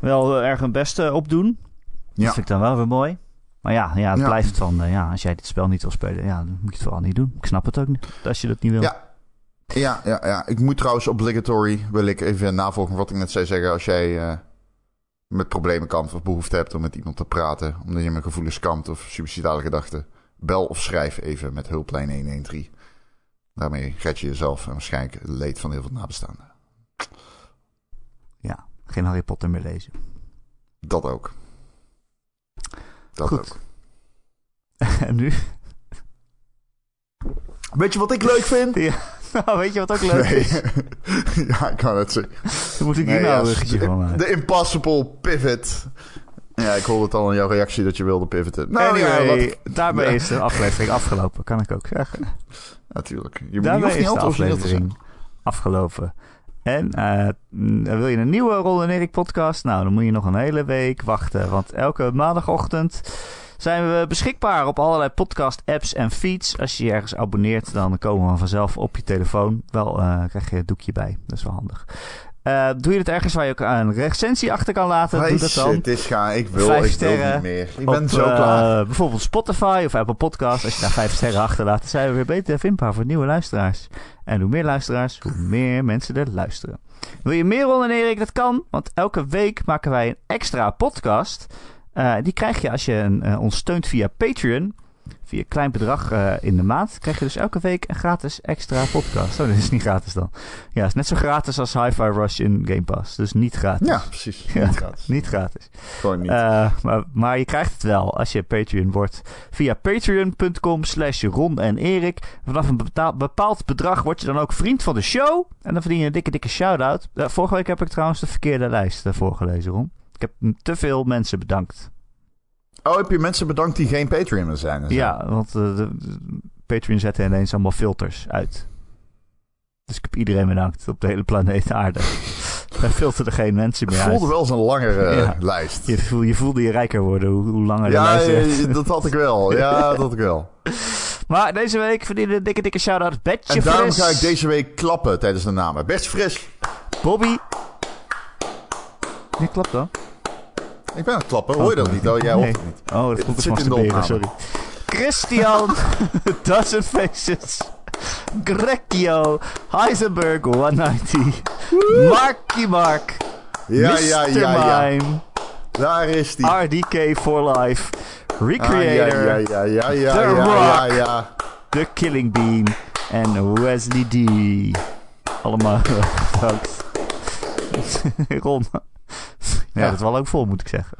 wel erg hun best op doen. Ja. Dat vind ik dan wel weer mooi. Maar ja, ja het Ja. blijft van, eh, ja, als jij dit spel niet wil spelen, ja, dan moet je het vooral niet doen. Ik snap het ook niet, als je dat niet wil. Ja. Ja, ja, ja. Ik moet trouwens obligatory, wil ik even navolgen wat ik net zei zeggen. Als jij eh, met problemen kampt of behoefte hebt om met iemand te praten, omdat je met gevoelens kampt of suicidale gedachten, bel of schrijf even met hulplijn 113. Daarmee red je jezelf en waarschijnlijk het leed van heel veel nabestaanden. Ja, geen Harry Potter meer lezen. Dat ook. Dat Goed. ook. en nu? Weet je wat ik leuk vind? nou, weet je wat ook leuk Nee. is? ja, ik kan het zeggen. Dan moet ik hier Nee, nou ja, een van maken. De impossible pivot Ja, ik hoorde het al in jouw reactie dat je wilde pivoten. Nou, anyway, ja, laat ik- daarmee Ja. is de aflevering afgelopen, kan ik ook zeggen. Natuurlijk. Je, Daarmee niet is de aflevering afgelopen. En eh, wil je een nieuwe Ron en Erik podcast? Nou, dan moet je nog een hele week wachten. Want elke maandagochtend zijn we beschikbaar op allerlei podcast apps en feeds. Als je je ergens abonneert, dan komen we vanzelf op je telefoon. Wel eh, krijg je het doekje bij. Dat is wel handig. Eh, doe je het ergens waar je ook een recensie achter kan laten? Doe dat dan. Het is gaan. Ik wil, Vijf ik wil niet meer. Ik op, ben zo eh, klaar. bijvoorbeeld Spotify of Apple Podcasts. Als je daar vijf sterren achterlaat, dan zijn we weer beter vindbaar voor nieuwe luisteraars. En hoe meer luisteraars, hoe meer mensen er luisteren. Wil je meer Ron en Erik? Dat kan, want elke week maken wij een extra podcast. Eh, die krijg je als je een, eh, ons steunt via Patreon. Via een klein bedrag eh, in de maand. Krijg je dus elke week een gratis extra podcast. Oh, dat is niet gratis dan. Ja, het is net zo gratis als Hi-Fi Rush in Game Pass. Dus niet gratis. Ja, precies. Ja. Niet gratis. Niet gratis. Gewoon niet. Eh, maar, maar je krijgt het wel als je Patreon wordt. Via patreon.com slash Ron en Erik. Vanaf een bepaald bedrag word je dan ook vriend van de show. En dan verdien je een dikke, dikke shout-out. Eh, vorige week heb ik trouwens de verkeerde lijst voorgelezen, Ron. Ik heb te veel mensen bedankt. Oh, heb je mensen bedankt die geen Patreon zijn? Ja, want eh, de, de- Patreon zette ineens allemaal filters uit. Dus ik heb iedereen bedankt op de hele planeet aarde. Wij filterden geen mensen Het meer voelde uit. wel als een langere Ja. lijst. Je, voel, je voelde je rijker worden hoe, hoe langer de lijst werd. eh, dat had ik wel. Ja, dat had ik wel. Maar deze week verdienen een dikke, dikke shout-out. Betje En daarom Fris, ga ik deze week klappen tijdens de namen. Best fris. Bobby. Nee, klopt dan. Ik ben aan het klappen. Hoor je dat niet? Oh, jij hoort het niet. Oh, dat Het komt dus zit in de sorry. Christian, Dozen Faces. Grecchio, Heisenberg 190. Marky Mark. Ja, Mr. ja, ja, ja. Mime. Daar is die. RDK for Life. Recreator. ja, ja, ja, ja, ja, The ja, Rock. The Killing Bean. En Wesley D. Allemaal bedankt. Ron. Ja, Ja. dat wel ook vol, moet ik zeggen.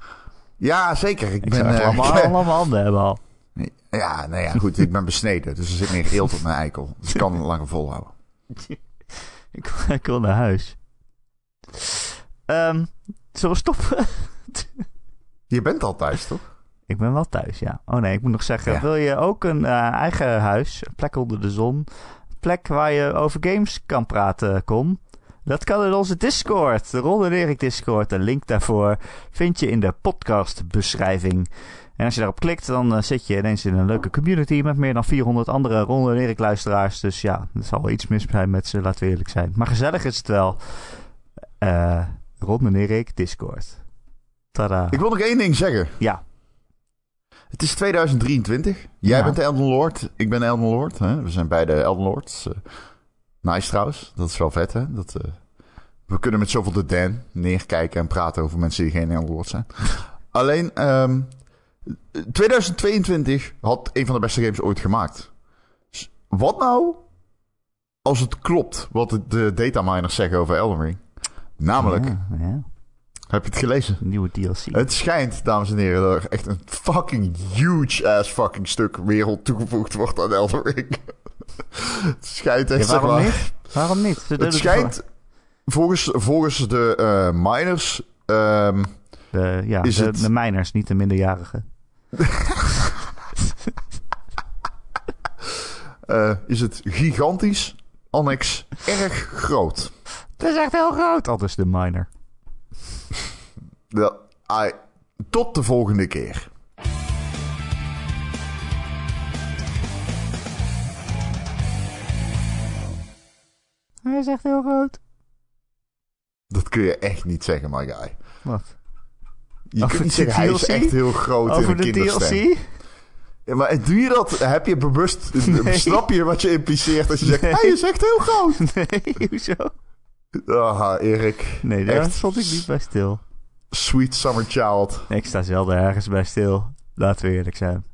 Ja, zeker. Ik, Ik ben... eh, allemaal, allemaal handen hebben al. ja, nou ja, goed. Ik ben besneden. Dus er zit meer eelt op mijn eikel. Dus ik kan het langer volhouden. Ik, ik wil naar huis. Ehm zullen we stoppen? Je bent al thuis, toch? ik ben wel thuis, ja. Oh nee, ik moet nog zeggen. Ja. Wil je ook een eh, eigen huis? Een plek onder de zon? Een plek waar je over games kan praten, kom? Dat kan in onze Discord. De Ron en Erik Discord. Een link daarvoor vind je in de podcastbeschrijving. En als je daarop klikt, dan eh, zit je ineens in een leuke community met meer dan 400 andere Ron en Erik luisteraars. Dus ja, er zal wel iets mis zijn met ze, laten we eerlijk zijn. Maar gezellig is het wel. Eh Ron en Erik Discord. Tada. Ik wil nog één ding zeggen. Ja, Het is 2023. Jij Ja. bent de Elden Lord. Ik ben Elden Lord. Hè? We zijn beide Elden Lords. Nice trouwens. Dat is wel vet, hè? Dat, eh, we kunnen met zoveel de Dan neerkijken en praten over mensen die geen Lord zijn. Alleen, ehm, 2022 had een van de beste games ooit gemaakt. Dus wat nou als het klopt wat de- de dataminers zeggen over Elden Ring? Namelijk, Ja, ja. heb je het gelezen? nieuwe DLC. Het schijnt, dames en heren, dat er echt een fucking huge ass fucking stuk wereld toegevoegd wordt aan Elden Ring. Het schijnt echt, Ja, zeg waarom maar... niet? Waarom niet? Ze Het het schijnt, volgens, volgens de eh, miners, ehm, De, ja, Is de, het- de miners, niet de minderjarigen. eh, is het gigantisch, annex erg groot. Dat is echt heel groot. Anders de miner. Ja, tot de volgende keer. Hij is echt heel groot. Dat kun je echt niet zeggen, my guy. Wat? Je Over kunt niet de zeggen, hij is echt heel groot in Over een de kinderstem. DLC? Ja, maar doe je dat? Heb je bewust... Nee. Snap je wat je impliceert als je zegt... Hij is echt heel groot. Nee, hoezo? Ah, Erik. Nee, daar Echt. stond ik niet bij stil. Sweet summer child. Ik sta zelden ergens bij stil. Laten we eerlijk zijn.